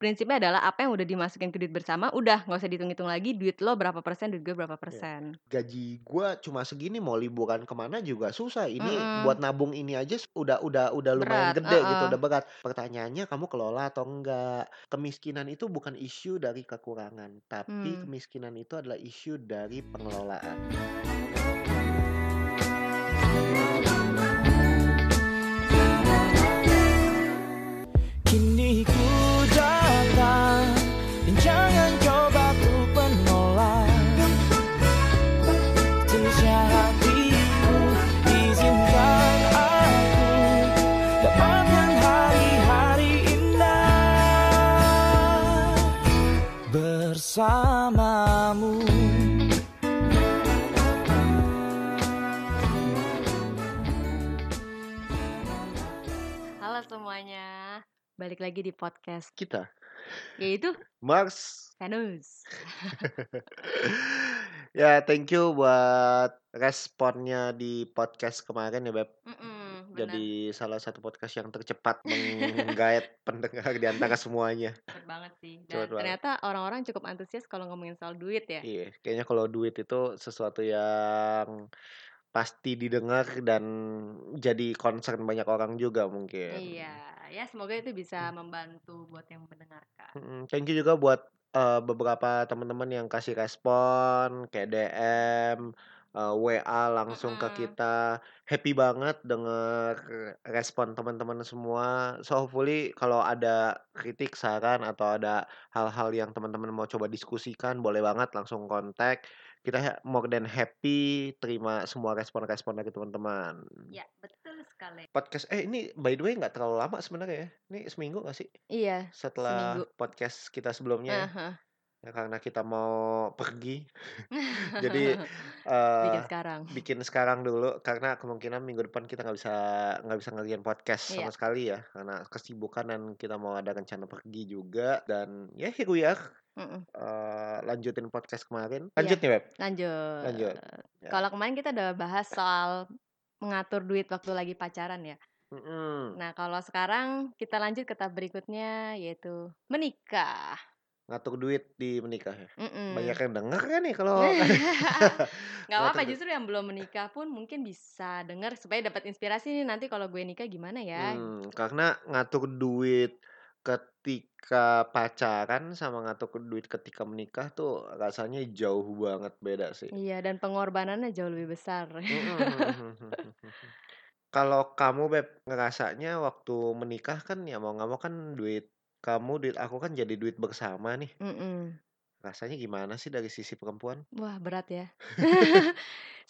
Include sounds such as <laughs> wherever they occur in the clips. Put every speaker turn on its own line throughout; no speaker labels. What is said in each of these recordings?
prinsipnya adalah apa yang udah dimasukin ke duit bersama, udah nggak usah dihitung-hitung lagi duit lo berapa persen, duit gue berapa
Iya.
persen.
Gaji gua cuma segini mau liburan ke mana juga susah. Ini
Mhm.
buat nabung ini aja udah udah udah lumayan
Berat,
gede gitu,
heeh.
udah berat. Pertanyaannya kamu kelola atau enggak? Kemiskinan itu bukan isu dari kekurangan, tapi
Hmm.
kemiskinan itu adalah isu dari pengelolaan.
Balik lagi di podcast
Kita,
yaitu
Mars.
Venus. <laughs>
Ya, thank you buat responnya di podcast kemarin ya, Beb.
Mhm, bener,
Jadi salah satu podcast yang tercepat menggait <laughs> pendengar di antara semuanya.
cepet banget sih.
Cepet
Dan
banget.
ternyata orang-orang cukup antusias kalau ngomongin soal duit ya.
Iya, kayaknya kalau duit itu sesuatu yang pasti didengar dan jadi concern banyak orang juga mungkin.
Iya, ya semoga itu bisa membantu buat yang mendengarkan.
Mhm, thank you juga buat, eee, beberapa teman-teman yang kasih respon kayak DM, eee, WA langsung ke
Mhm.
kita. Happy banget denger respon teman-teman semua. So hopefully kalau ada kritik, saran, atau ada hal-hal yang teman-teman mau coba diskusikan, boleh banget langsung kontak. Kita more than happy terima semua respon-respon dari teman-teman.
Ya, betul sekali.
Podcast eh ini by the way nggak terlalu lama sebenarnya ya? Ini seminggu nggak sih?
Iya,
Setelah
seminggu.
podcast kita sebelumnya ya?
Heeh heeh.
Ya karena kita mau pergi. <laughs> Jadi, <laughs>
Bikin
eee,
sekarang.
bikin sekarang dulu karena kemungkinan minggu depan kita nggak bisa nggak bisa ngerjain podcast
Iya.
sama sekali ya, karena kesibukan dan kita mau ada rencana pergi juga dan ya here we are,
Mhm.
eee, lanjutin podcast kemarin.
Iya,
Lanjut nih, Beb?
lanjut.
Lanjut. Ya.
Kalau kemarin kita udah bahas soal mengatur duit waktu lagi pacaran ya.
Mhm.
Nah, kalau sekarang kita lanjut ke tahap berikutnya yaitu menikah.
Ngatur duit di menikah ya? Banyak yang denger kan nih kalau <laughs>
Nggak apa-apa, justru yang belum menikah pun mungkin bisa denger supaya dapat inspirasi nih nanti kalau gue nikah gimana ya.
Mmm, karena ngatur duit ketika pacaran sama ngatur duit ketika menikah tuh rasanya jauh banget beda sih.
Iya, dan pengorbanannya jauh lebih besar.
Mhm mhm mhm. Kalau kamu, Beb, ngerasanya waktu menikah kan ya mau nggak mau kan duit kamu, duit aku kan jadi duit bersama nih.
Mhm.
Rasanya gimana sih dari sisi perempuan?
Wah, berat ya. <laughs>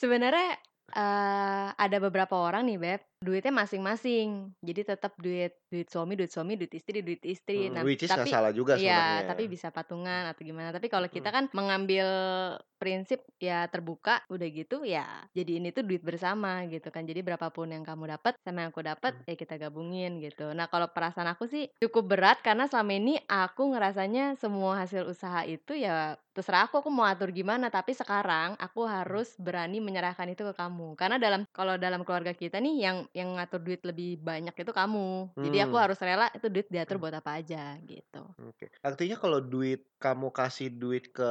Sebenarnya, eee, ada beberapa orang nih, Beb, duitnya masing-masing. Jadi tetap duit duit suami duit suami, duit istri duit istri.
Mhm,
Nah,
which is
tapi
salah juga
iya,
sebenarnya.
tapi bisa patungan atau gimana. Tapi kalau kita
Mhm.
kan mengambil prinsip ya terbuka, udah gitu ya jadiin itu duit bersama gitu kan. Jadi berapapun yang kamu dapat sama yang aku dapat
Mmm.
ya kita gabungin gitu. Nah, kalau perasaan aku sih cukup berat karena selama ini aku ngerasanya semua hasil usaha itu ya terserah aku, aku mau atur gimana. Tapi sekarang aku
Mmm.
harus berani menyerahkan itu ke kamu. Karena dalam kalau dalam keluarga kita nih yang yang ngatur duit lebih banyak itu kamu. Jadi aku
Mmm.
harus rela itu duit diatur buat apa aja gitu.
Oke. Artinya kalau duit kamu kasih duit ke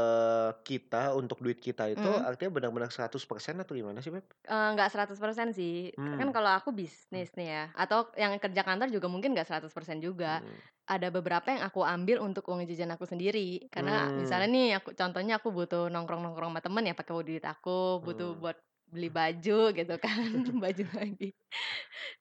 kita untuk duit kita itu
Mhm.
artinya benar-benar 100% atau gimana sih, Beb?
Eee, nggak 100% sih. Kan
Mmm.
kalau aku bisnis nih ya, atau yang kerja kantor juga mungkin nggak 100% juga.
Mhm.
Ada beberapa yang aku ambil untuk uang jajan aku sendiri. Karena misalnya
Mmm.
nih aku contohnya aku butuh nongkrong-nongkrong sama temen ya pakai duit aku, butuh
Mmm.
buat beli baju gitu kan, <laughs> baju lagi.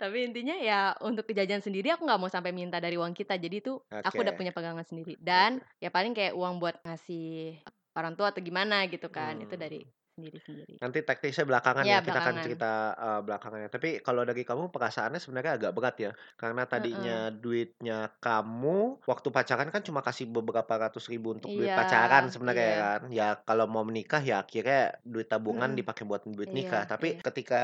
Tapi intinya ya untuk jajan sendiri aku nggak mau sampai minta dari uang kita. Jadi itu aku udah punya pegangan sendiri. Dan ya paling kayak uang buat ngasih orang tua atau gimana gitu kan, itu dari
Mmm.
Sendiri-sendiri.
Nanti teknisnya belakangan
Iya,
ya, kita akan
belakangan.
cerita, eee, belakangannya. Tapi kalau dari kamu perasaannya sebenarnya agak berat ya? Karena tadinya duitnya kamu waktu pacaran kan cuma kasih beberapa ratus ribu untuk duit
Iya,
pacaran sebenarnya ya
iya.
kan? Ya kalau mau menikah ya akhirnya duit tabungan
Mhm.
dipakai buat duit
Iya,
nikah. Tapi
iya.
ketika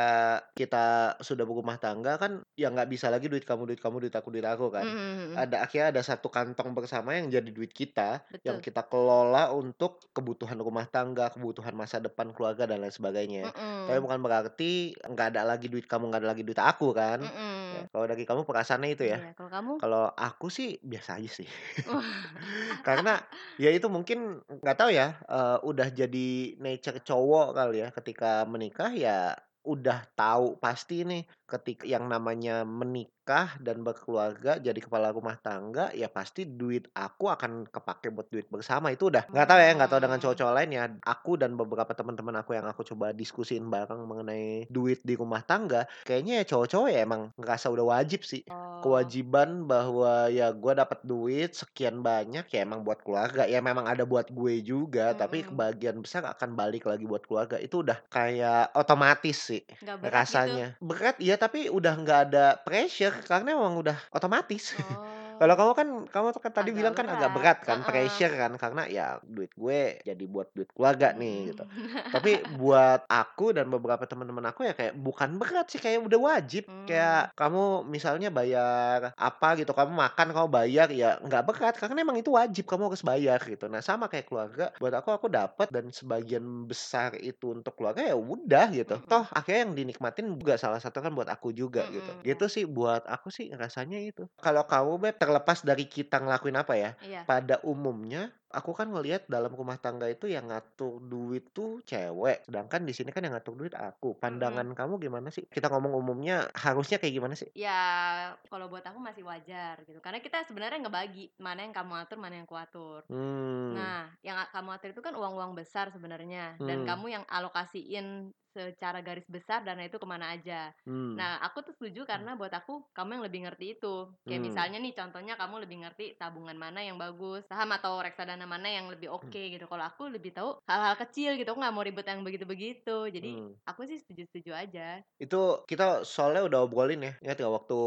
kita sudah berumah tangga kan ya nggak bisa lagi duit kamu duit kamu, duit aku duit aku kan.
Mhm mhm.
Ada akhirnya ada satu kantong bersama yang jadi duit kita, yang
Betul.
kita kelola untuk kebutuhan rumah tangga, kebutuhan masa depan keluarga dan lain sebagainya. Tapi
Mhm.
bukan berarti nggak ada lagi duit kamu, nggak ada lagi duit aku kan?
Mhm. Mhm.
Kalau dari kamu perasaannya itu ya?
Iya, kalau kamu?
Kalau aku sih biasa aja sih. <laughs> Karena ya itu mungkin nggak tahu ya, eee, udah jadi nature cowok kali ya, ketika menikah ya udah tahu pasti nih ketik yang namanya menikah dan berkeluarga jadi kepala rumah tangga, ya pasti duit aku akan kepakai buat duit bersama. Itu udah nggak tahu ya, nggak tahu dengan
Oh.
cowok-cowok lain ya. Aku dan beberapa teman-teman aku yang aku coba diskusiin bareng mengenai duit di rumah tangga, kayaknya ya cowok-cowok ya emang ngerasa udah wajib sih.
Oh.
Kewajiban bahwa ya gua dapat duit sekian banyak ya emang buat keluarga, ya memang ada buat gue juga, tapi
Mhm.
kebagian besar akan balik lagi buat keluarga. Itu udah kayak otomatis sih
berat gitu?
rasanya. Berat iya, tapi udah nggak ada pressure karena emang udah otomatis.
Oh.
Kalau kamu kan kamu kan tadi
Agak
bilang kan agak
berat,
berat kan,
heeh.
pressure kan, karena ya duit gue jadi buat duit keluarga nih gitu.
Mhm.
Tapi <laughs> buat aku dan beberapa teman-teman aku ya kayak bukan berat sih, kayak udah wajib.
Mmm.
Kayak kamu misalnya bayar apa gitu, kamu makan kamu bayar, ya nggak berat karena emang itu wajib, kamu harus bayar gitu. Nah sama kayak keluarga, buat aku, aku dapat dan sebagian besar itu untuk keluarga, ya udah gitu.
Mhm.
Toh akhirnya yang dinikmatin juga salah satu kan buat aku juga gitu.
Mhm.
Gitu sih buat aku sih rasanya itu. Kalau kamu Beb, terlepas dari kita ngelakuin apa ya,
Iya.
pada umumnya aku kan ngelihat dalam rumah tangga itu yang ngatur duit tuh cewek, sedangkan di sini kan yang ngatur duit aku. Pandangan kamu gimana sih? Kita ngomong umumnya harusnya kayak gimana sih?
Ya, kalau buat aku masih wajar gitu, karena kita sebenarnya ngebagi, mana yang kamu atur, mana yang aku atur.
Mmm.
Nah, yang kamu atur itu kan uang-uang besar sebenarnya, dan
Mmm.
kamu yang alokasiin secara garis besar dana itu ke mana aja.
Mmm.
Nah, aku tuh setuju karena buat aku, kamu yang lebih ngerti itu. Kayak
Mmm.
misalnya nih, contohnya kamu lebih ngerti tabungan mana yang bagus, saham atau reksadana mana yang lebih
Mmm.
oke gitu. Kalau aku lebih tahu hal-hal kecil gitu, aku nggak mau ribet yang begitu-begitu. Jadi,
Mmm.
aku sih setuju-setuju aja.
Itu kita soalnya udah obrolin ya, ingat nggak waktu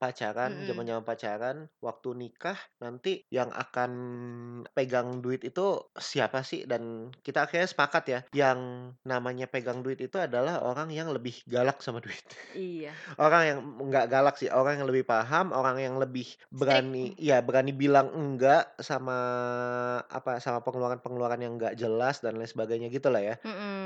pacaran,
Mhm.
zaman-zaman pacaran, waktu nikah nanti yang akan pegang duit itu siapa sih? Dan kita akhirnya sepakat ya, yang namanya pegang duit itu adalah orang yang lebih galak sama duit.
Iya. <laughs>
Orang yang nggak galak sih, orang yang lebih paham, orang yang lebih berani iya, berani bilang enggak sama apa, sama pengeluaran-pengeluaran yang nggak jelas dan lain sebagainya gitulah ya.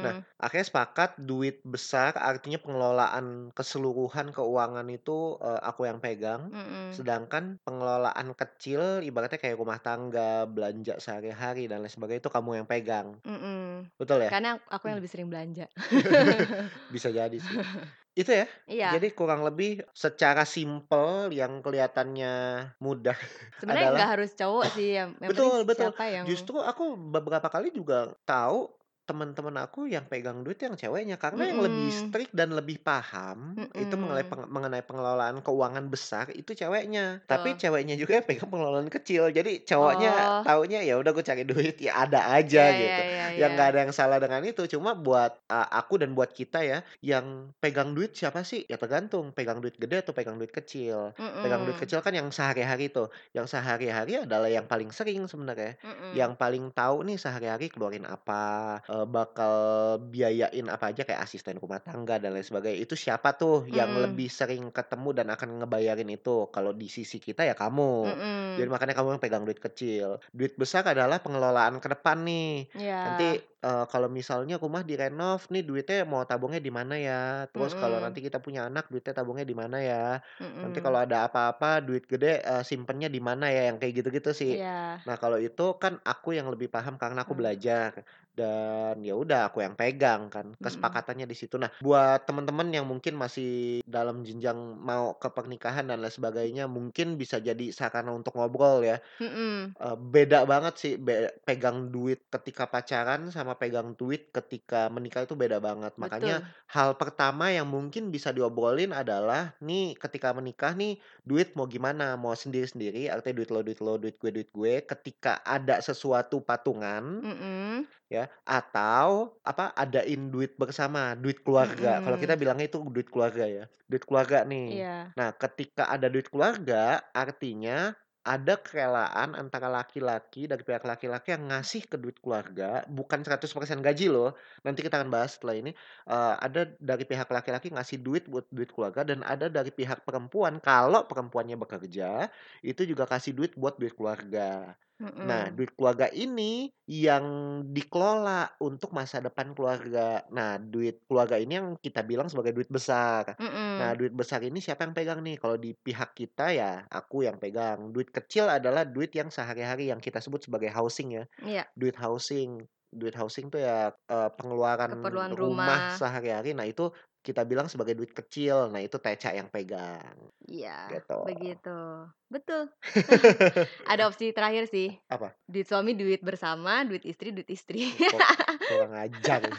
Nah,
Mhm.
akhirnya sepakat duit besar artinya pengelolaan keseluruhan keuangan itu, eee, aku yang pegang,
Mhm.
sedangkan pengelolaan kecil ibaratnya kayak rumah tangga, belanja sehari-hari dan lain sebagainya itu kamu yang pegang.
Mhm.
Betul ya?
Karena aku yang
Mmm.
lebih sering belanja. <laughs>
Bisa jadi sih. <laughs> Itu ya?
Iya.
Jadi kurang lebih secara simpel yang kelihatannya mudah <laughs>
Sebenarnya
adalah
nggak harus cowok sih, yang
betul betul.
siapa yang
Justru aku beberapa kali juga tahu teman-teman aku yang pegang duit yang ceweknya, karena yang lebih strict dan lebih paham itu mengenai peng mengenai pengelolaan keuangan besar itu ceweknya. Tapi
Betul.
ceweknya juga yang pegang pengelolaan kecil. Jadi cowoknya
Oh.
taunya ya udah gue cari duit, ya ada aja
Iya iya
gitu.
iya
Yang nggak
iya.
ada yang salah dengan itu. Cuma buat, eee, aku dan buat kita ya, yang pegang duit siapa sih? Ya tergantung, pegang duit gede atau pegang duit kecil. Pegang duit kecil kan yang sehari-hari tuh, yang sehari-hari adalah yang paling sering sebenarnya.
Mhm.
Yang paling tahu nih sehari-hari keluarin apa, eee, bakal biayain apa aja kayak asisten rumah tangga dan lain sebagainya. Itu siapa tuh yang
Mhm.
lebih sering ketemu dan akan ngebayarin itu? Kalau di sisi kita ya kamu. Jadi
Mhm.
makanya kamu yang pegang duit kecil. Duit besar adalah pengelolaan ke depan nih. Nanti,
Iya.
eee, kalau misalnya rumah direnov nih duitnya mau tabungnya di mana ya? Terus kalau
Mhm.
nanti kita punya anak duitnya tabungnya di mana ya? Nanti
Mhm.
kalau ada apa-apa duit gede, eee, simpennya di mana ya? Yang kayak gitu-gitu sih.
Iya.
Nah kalau itu kan aku yang lebih paham karena aku
Mmm.
belajar, dan ya udah aku yang pegang kan,
Mhm.
kesepakatannya di situ. Nah, buat teman-teman yang mungkin masih dalam jenjang mau ke pernikahan dan lain sebagainya, mungkin bisa jadi sarana untuk ngobrol ya.
Mhm.
Eee, beda banget sih be pegang duit ketika pacaran sama pegang duit ketika menikah itu beda banget. Makanya
Betul.
hal pertama yang mungkin bisa diobrolin adalah, nih ketika menikah nih duit mau gimana? Mau sendiri-sendiri, artinya duit lo duit lo, duit gue duit gue, ketika ada sesuatu patungan
Mhm.
ya, atau apa, adain duit bersama, duit keluarga. Kalau kita bilangnya itu duit keluarga ya, duit keluarga nih.
Iya.
Nah, ketika ada duit keluarga, artinya ada kerelaan antara laki-laki, dari pihak laki-laki yang ngasih ke duit keluarga, bukan 100% gaji loh, nanti kita akan bahas setelah ini. Eee, ada dari pihak laki-laki ngasih duit buat duit keluarga, dan ada dari pihak perempuan, kalau perempuannya bekerja, itu juga kasih duit buat duit keluarga. Nah,
Mhm.
duit keluarga ini yang dikelola untuk masa depan keluarga. Nah, duit keluarga ini yang kita bilang sebagai duit besar. Nah,
Mhm.
duit besar ini siapa yang pegang nih? Kalau di pihak kita ya aku yang pegang. Duit kecil adalah duit yang sehari-hari yang kita sebut sebagai housing ya.
Iya.
Duit housing. Duit housing tuh ya, eee, pengeluaran
Keperluan
rumah
rumah.
sehari-hari. Nah, itu kita bilang sebagai duit kecil. Nah, itu Teca yang pegang.
Iya,
Gitu.
begitu. Betul. <laughs> Ada opsi terakhir sih.
Apa?
Duit suami duit bersama, duit istri duit istri.
Kurang ajar. <laughs>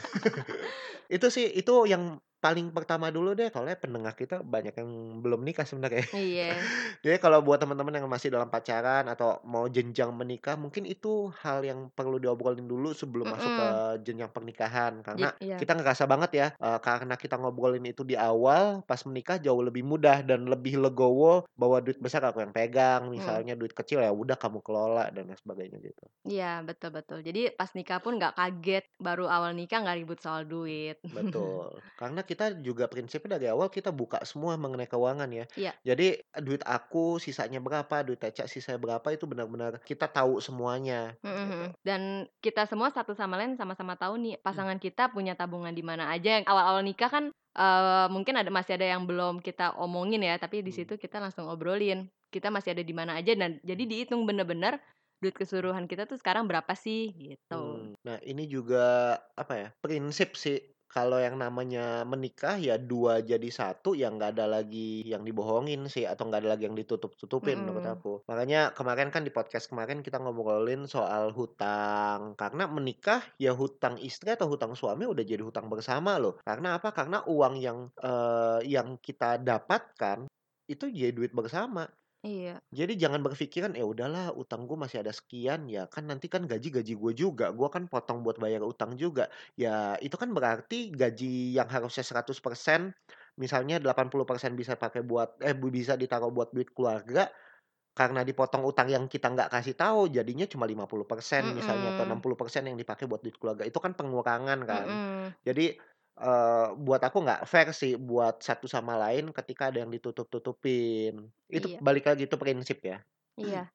Itu sih, itu yang paling pertama dulu deh, soalnya pendengar kita banyak yang belum nikah sebenarnya. <laughs>
Iya.
Jadi kalau buat teman-teman yang masih dalam pacaran atau mau jenjang menikah, mungkin itu hal yang perlu diobrolin dulu sebelum masuk ke jenjang pernikahan. Karena
iya.
kita ngerasa banget ya, eee, karena kita ngobrolin itu di awal, pas menikah jauh lebih mudah dan lebih legowo bahwa duit besar aku yang pegang,
Mhm.
misalnya duit kecil ya udah kamu kelola dan lain sebagainya gitu.
Iya, betul betul. Jadi pas nikah pun nggak kaget, baru awal nikah nggak ribut soal duit.
Betul. Karena kita juga prinsipnya dari awal kita buka semua mengenai keuangan ya.
Iya.
Jadi duit aku sisanya berapa, duit Teca sisanya berapa, itu benar-benar kita tahu semuanya,
Mhm mhm.
gitu.
Dan kita semua satu sama lain sama-sama tahu nih,
Mmm.
pasangan kita punya tabungan di mana aja. Awal-awal nikah kan, eee, mungkin ada masih ada yang belum kita omongin ya, tapi di
Mmm.
situ kita langsung obrolin. Kita masih ada di mana aja dan jadi dihitung bener-bener duit keseluruhan kita tuh sekarang berapa sih, gitu.
Mmm. Nah, ini juga apa ya, prinsip sih. Kalau yang namanya menikah ya 2 jadi 1 ya nggak ada lagi yang dibohongin sih atau nggak ada lagi yang ditutup-tutupin menurut
Mhm.
aku. Makanya kemarin kan di podcast kemarin kita ngobrolin soal hutang. Karena menikah ya hutang istri atau hutang suami udah jadi hutang bersama loh. Karena apa? Karena uang yang, eee, yang kita dapatkan itu jadi duit bersama.
Iya.
Jadi jangan berpikiran, "Ya udahlah utang gue masih ada sekian, ya kan nanti kan gaji gaji gue juga, gue kan potong buat bayar utang juga." Ya itu kan berarti gaji yang harusnya 100% misalnya 80% bisa pakai buat eh, bisa ditaruh buat duit keluarga, karena dipotong utang yang kita nggak kasih tahu jadinya cuma 50% misalnya atau
Mhm.
60% yang dipakai buat duit keluarga. Itu kan pengurangan kan.
Mhm.
Jadi, eee, buat aku nggak fair sih buat satu sama lain ketika ada yang ditutup-tutupin. Itu
Iya.
balik lagi itu prinsip ya.
Iya. <clears throat>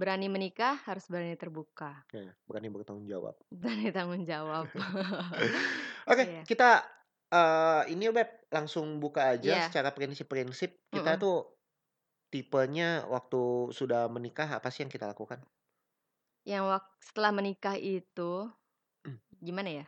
Berani menikah harus berani terbuka.
Ya, berani bertanggung jawab. <laughs>
Berani tanggung jawab. <laughs>
Oke,
Iya.
kita, eee, ini Beb, langsung buka aja
Iya.
secara prinsip-prinsip. Kita
Mhm.
tuh tipenya waktu sudah menikah apa sih yang kita lakukan?
Yang setelah menikah itu,
Mmm.
gimana ya,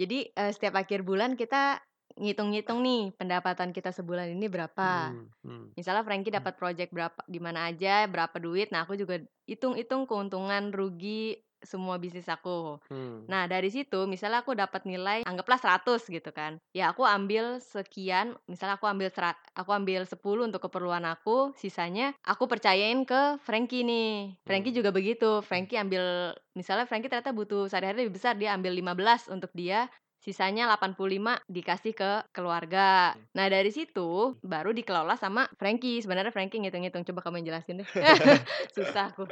jadi, eee, setiap akhir bulan kita ngitung-ngitung nih pendapatan kita sebulan ini berapa.
Mhm mhm.
Misalnya Franky
Mmm.
dapat project berapa di mana aja, berapa duit, nah aku juga hitung-hitung keuntungan, rugi semua bisnis aku.
Mmm.
Nah, dari situ misalnya aku dapat nilai anggaplah 100 gitu kan, ya aku ambil sekian, misalnya aku ambil sera aku ambil 10 untuk keperluan aku, sisanya aku percayain ke Franky nih. Franky
Mmm.
juga begitu,
Mmm.
Franky ambil misalnya Franky ternyata butuh sehari-hari lebih besar, dia ambil 15 untuk dia, sisanya 85 dikasih ke keluarga.
Mmm.
Nah, dari situ baru dikelola sama Franky. Sebenarnya Franky ngitung-ngitung, coba kamu jelasin deh. <laughs> <laughs> Susah aku.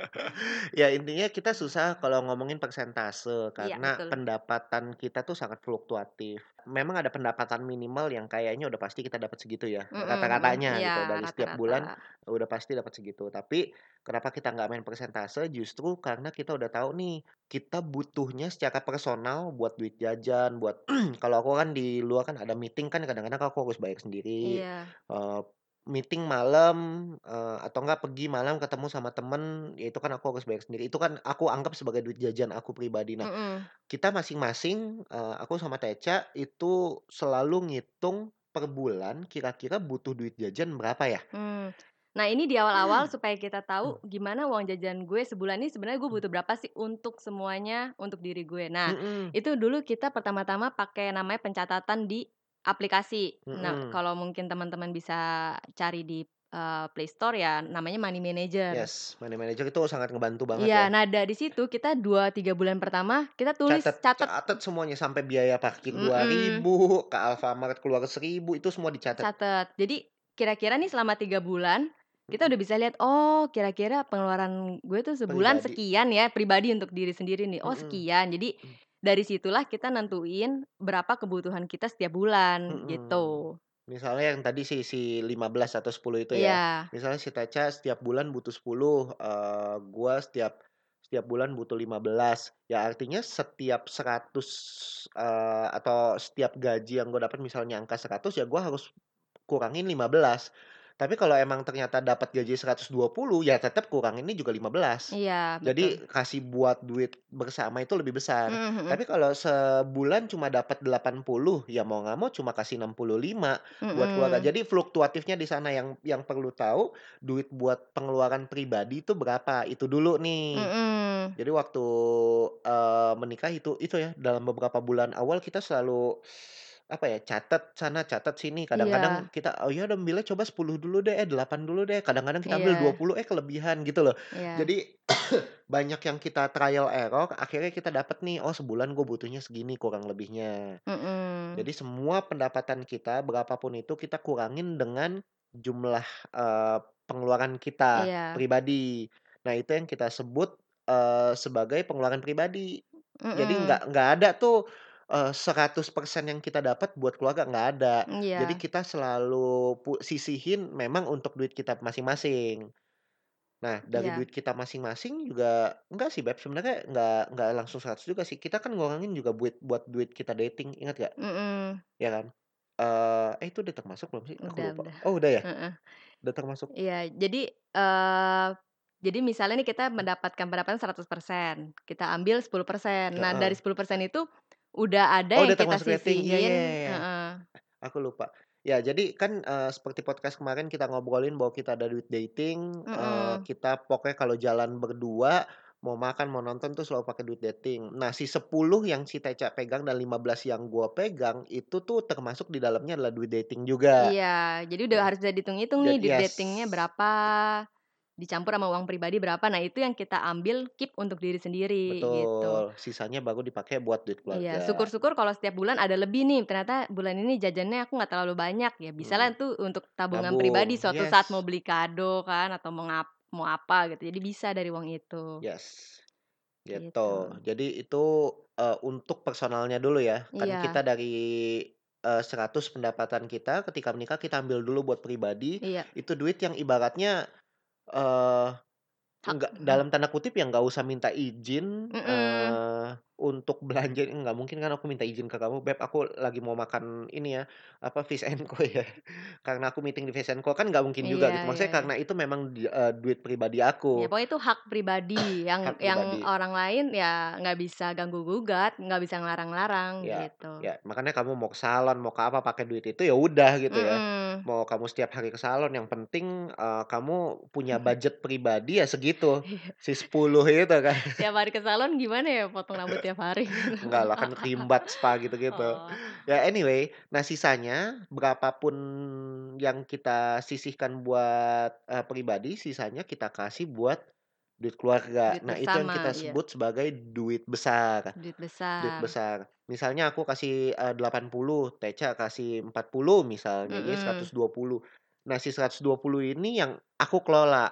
Ya intinya kita susah kalau ngomongin persentase,
Iya,
karena
betul.
pendapatan kita tuh sangat fluktuatif. Memang ada pendapatan minimal yang kayaknya udah pasti kita dapat segitu ya,
Mhm mhm.
rata-ratanya
Iya,
gitu, dari setiap bulan
rata-rata.
udah pasti dapat segitu. Tapi kenapa kita nggak main persentase, justru karena kita udah tahu nih, kita butuhnya secara personal buat duit jajan, buat <clears throat> kalau aku kan di luar kan ada meeting kan kadang-kadang aku harus bayar sendiri,
Iya.
eee, meeting malam, eee, atau enggak pergi malam ketemu sama temen, ya itu kan aku harus bayar sendiri. Itu kan aku anggap sebagai duit jajan aku pribadi. Nah,
Mhm.
kita masing-masing, eee, aku sama Teca itu selalu ngitung per bulan kira-kira butuh duit jajan berapa ya?
Mmm. Nah, ini di awal-awal supaya kita tahu
Mmm.
gimana uang jajan gue sebulan ini sebenarnya gue
Mmm.
butuh berapa sih untuk semuanya, untuk diri gue. Nah,
Mhm.
itu dulu kita pertama-tama pakai namanya pencatatan di aplikasi. Nah,
Mhm.
kalau mungkin teman-teman bisa cari di, eee, Play Store ya namanya Money Manager.
Yes, Money Manager itu sangat ngebantu banget
Iya,
ya.
nah dari situ kita 2, 3 bulan pertama kita tulis,
Catat
catat.
catat semuanya sampai biaya parkir
Mhm.
2.000, ke Alfamart keluar 1.000, itu semua dicatat.
Catat. Jadi kira-kira nih selama 3 bulan, kita udah bisa lihat, oh kira-kira pengeluaran gue tuh sebulan
Pribadi.
sekian ya, pribadi untuk diri sendiri nih, oh sekian. Jadi
Mmm.
Dari situlah kita nentuin berapa kebutuhan kita setiap bulan,
Mhm.
gitu.
Misalnya yang tadi si si 15 atau 10 itu ya,
Iya.
misalnya si Teca setiap bulan butuh 10, eee, gua setiap setiap bulan butuh 15. Ya artinya setiap 100, eee, atau setiap gaji yang gue dapat misalnya angka 100 ya gue harus kurangin 15. Tapi kalau emang ternyata dapat gaji 120 ya tetap kuranginnya juga 15.
Iya,
Jadi
betul.
kasih buat duit bersama itu lebih besar.
Mhm mhm.
Tapi kalau sebulan cuma dapat 80 ya mau nggak mau cuma kasih 65 buat keluarga.
Mhm.
Jadi fluktuatifnya di sana yang yang perlu tahu duit buat pengeluaran pribadi itu berapa, itu dulu nih.
Mhm.
Jadi waktu, eee, menikah itu itu ya dalam beberapa bulan awal kita selalu apa ya, catat sana, catat sini. Kadang-kadang
Iya.
kita, "Oh ya udah ambilnya coba 10 dulu deh, eh 8 dulu deh." Kadang-kadang kita ambil
Iya.
20, eh kelebihan gitu loh.
Iya.
Jadi <clears throat> banyak yang kita trial error akhirnya kita dapat nih, oh sebulan gue butuhnya segini kurang lebihnya.
Mhm.
Jadi semua pendapatan kita berapa pun itu kita kurangin dengan jumlah, eee, pengeluaran kita
Iya.
pribadi. Nah itu yang kita sebut, eee, sebagai pengeluaran pribadi. Jadi
Mhm.
nggak nggak ada tuh, eee, 100% yang kita dapat buat keluarga, nggak ada. Jadi
Iya.
kita selalu pu sisihin memang untuk duit kita masing-masing. Nah dari
Iya.
duit kita masing-masing juga enggak sih Beb, sebenarnya nggak nggak langsung 100 juga sih. Kita kan ngurangin juga buit buat duit kita dating, ingat nggak?
Mhm.
Ya kan? Eee, eh itu udah termasuk belum sih? Aku
Udah
lupa.
udah.
Oh udah ya?
Heeh.
Udah termasuk.
Iya, jadi, eee, jadi misalnya nih kita mendapatkan pendapatan 100%, kita ambil 10%. Nah dari
Heeh.
10% itu udah ada
Oh
yang
udah
kita
iya iya
sisihin
iya iya.
heeh.
Aku lupa. Ya jadi kan, eee, seperti podcast kemarin kita ngobrolin bahwa kita ada duit dating, eee,
Mhm.
kita pokoknya kalau jalan berdua, mau makan, mau nonton tuh selalu pakai duit dating. Nah si 10 yang si Teca pegang dan 15 yang gua pegang, itu tuh termasuk di dalamnya adalah duit dating juga.
Iya, jadi udah
Nah,
harus bisa dihitung-hitung nih duit
yes.
dating-nya berapa, dicampur sama uang pribadi berapa. Nah itu yang kita ambil keep untuk diri sendiri gitu.
Betul, sisanya baru dipakai buat duit
Iya,
keluarga.
syukur-syukur kalau setiap bulan ada lebih nih, ternyata bulan ini jajannya aku nggak terlalu banyak, ya bisalah
Hmm.
tuh untuk tabungan
Nabung,
pribadi suatu saat mau
yes.
beli kado kan atau mau ngap mau apa gitu. Jadi bisa dari uang itu.
Yes. Gitu.
Gitu.
Jadi itu, eee, untuk personalnya dulu ya. Kan
Iya.
kita dari, eee, 100 pendapatan kita ketika menikah kita ambil dulu buat pribadi,
Iya.
itu duit yang ibaratnya, eee,
Hak
enggak
mhm.
dalam tanda kutip ya nggak usah minta izin,
Mhm.
eee, untuk belanja nggak mungkin kan aku minta izin ke kamu, "Beb aku lagi mau makan ini ya, apa, Fish& Co <laughs> ya, karena aku meeting di Fish& Co." Kan nggak mungkin juga
Iya
gitu.
iya
Maksudnya
iya.
karena itu memang di eee, duit pribadi
Ya
aku.
pokoknya itu hak pribadi <clears throat> yang
Hak
yang
pribadi.
orang lain ya nggak bisa ganggu-gugat, nggak bisa ngelarang-larang
Ya
gitu.
ya makanya kamu mau ke salon, mau ke apa, pakai duit itu ya udah gitu ya.
Mhm.
Mau kamu setiap hari ke salon yang penting, eee, kamu punya <laughs> budget pribadi ya segitu,
Iya.
si 10 itu kan.
Tiap hari ke salon gimana ya potong rambut tiap hari?
Enggak lah, kan creambath, spa gitu-gitu.
Oh.
Ya anyway, nah sisanya berapa pun yang kita sisihkan buat, eee, pribadi, sisanya kita kasih buat duit keluarga.
Duit
Nah itu yang
bersama,
kita
iya.
sebut sebagai duit besar.
Duit
Duit
besar.
besar. Misalnya aku kasih, eee, 80, Teca kasih 40 misalnya, jadi
Mhm.
120. Nah si 120 ini yang aku kelola,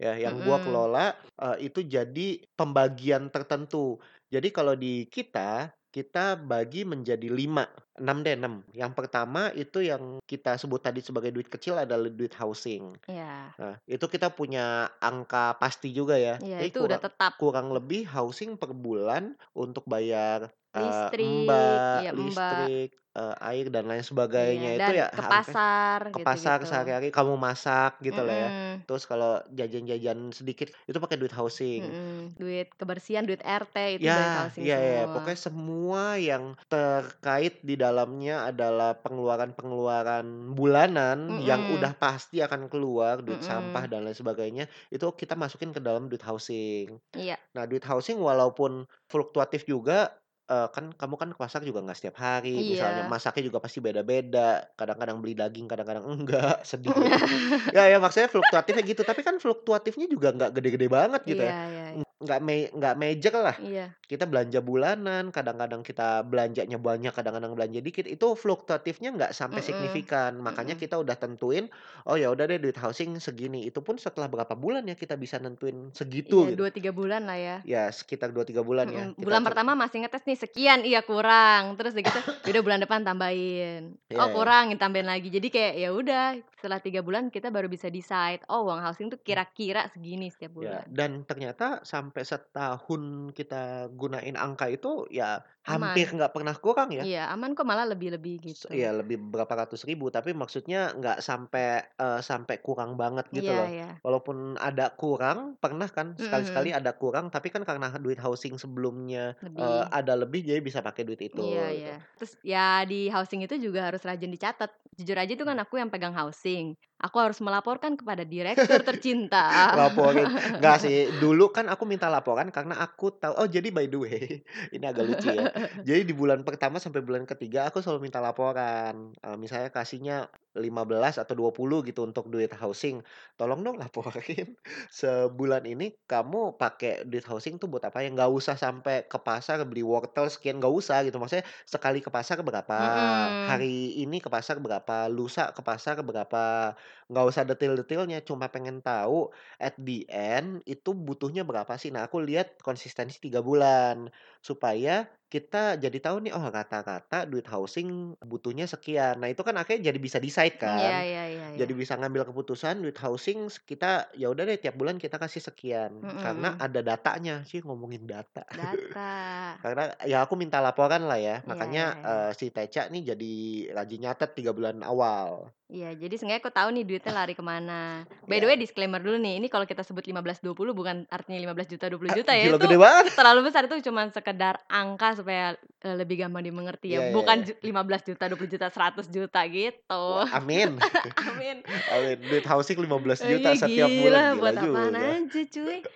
ya yang gua
Mhm.
kelola, eee, itu jadi pembagian tertentu. Jadi kalau di kita, kita bagi menjadi 5, 6 deh 6. Yang pertama itu yang kita sebut tadi sebagai duit kecil adalah duit housing.
Iya.
Nah itu kita punya angka pasti juga ya.
Iya,
Jadi
itu udah
kurang
tetap.
kurang lebih housing per bulan untuk bayar,
Listrik,
MBA,
iya, MBA.
listrik, eee, air dan lain
Iya,
sebagainya itu
dan
ya
ke pasar
ke pasar
gitu-gitu.
sehari-hari kamu masak gitu lah ya. Terus kalau jajan-jajan sedikit itu pakai duit housing.
Mhm, duit kebersihan, duit RT itu
Ya,
housing
iya iya,
semua.
pokoknya semua yang terkait di dalamnya adalah pengeluaran-pengeluaran bulanan yang
Mhm.
udah pasti akan keluar, duit sampah
Mhm.
dan lain sebagainya, itu kita masukin ke dalam duit housing.
Iya.
Nah duit housing walaupun fluktuatif juga, eee, kan kamu kan ke pasar juga nggak setiap hari, misalnya
Iya.
masaknya juga pasti beda-beda, kadang-kadang beli daging, kadang-kadang enggak, <laughs> sedih. <laughs> Ya ya maksudnya fluktuatifnya gitu, tapi kan fluktuatifnya juga nggak gede-gede banget gitu
Iya
ya.
iya iya.
Nggak me nggak major lah.
Iya.
Kita belanja bulanan, kadang-kadang kita belanjanya banyak, kadang-kadang belanja dikit, itu fluktuatifnya nggak sampai
Mhm.
signifikan. Makanya
Mhm.
kita udah tentuin, oh ya udah deh duit housing segini. Itu pun setelah berapa bulan ya kita bisa nentuin segitu
Iya,
gitu.
2, 3 bulan lah ya.
Ya sekitar 2, 3 bulan ya.
Mhm,
Kita
bulan pertama masih ngetes nih, sekian, iya kurang, terus gitu, ya udah bulan depan tambahin,
Iya
oh
iya.
kurang, tambahin lagi. Jadi kayak ya udah setelah 3 bulan kita baru bisa decide, oh uang housing tuh kira-kira segini setiap
Ya,
bulan.
dan ternyata sampai setahun kita gunain angka itu ya hampir nggak pernah kurang ya.
Iya, aman kok malah lebih-lebih
S
gitu.
iya lebih berapa ratus ribu, tapi maksudnya nggak sampai, eee, sampai kurang banget gitu
Iya
loh.
iya.
Walaupun ada kurang, pernah kan sekali-sekali
mhm.
ada kurang, tapi kan karena duit housing sebelumnya, eee,
Lebih.
ada lebih jadi bisa pakai duit itu,
Iya iya.
gitu.
Terus ya di housing itu juga harus rajin dicatat. Jujur aja itu kan aku yang pegang housing. Aku harus melaporkan kepada direktur tercinta. <laughs>
Laporin. Nggak sih, <laughs> dulu kan aku minta laporan karena aku tahu oh jadi by the way, <laughs> ini agak lucu ya. Jadi di bulan pertama sampai bulan ketiga aku selalu minta laporan, eee, misalnya kasihnya 15 atau 20 gitu untuk duit housing, "Tolong dong laporin <laughs> sebulan ini kamu pakai duit housing tuh buat apa ya?" Nggak usah sampai ke pasar beli wortel sekian, nggak usah gitu. Maksudnya sekali ke pasar berapa,
Mhm.
hari ini ke pasar berapa, lusa ke pasar berapa, nggak usah detail-detailnya, cuma pengen tahu at the end itu butuhnya berapa sih. Nah aku lihat konsistensi 3 bulan, supaya kita jadi tahu nih, oh rata-rata duit housing butuhnya sekian. Nah itu kan akhirnya jadi bisa decide
iya
kan,
iya iya
jadi
iya.
bisa ngambil keputusan duit housing kita ya udah deh tiap bulan kita kasih sekian,
Mhm
karena
mhm.
ada datanya. Cih ngomongin data.
Data. <laughs>
Karena ya aku minta laporan lah ya,
Iya
makanya,
iya.
eee, si Teca nih jadi rajin nyatet 3 bulan awal.
Iya, jadi seenggaknya aku tahu nih duitnya lari ke mana. By the way
Iya.
disclaimer dulu nih, ini kalau kita sebut 15, 20 bukan artinya 15.000.000, 20.000.000 ya,
Gila
itu
gede banget.
terlalu besar, itu cuman sekedar angka supaya, eee, lebih gampang dimengerti ya,
Iya iya
bukan
iya.
ju 15.000.000, 20.000.000, 100.000.000 gitu.
Wah amin. <laughs>
Amin.
Amin, duit housing lima belas
Oh
juta
iya
setiap bulan,
gila,
gila
buat apaan aja cuy.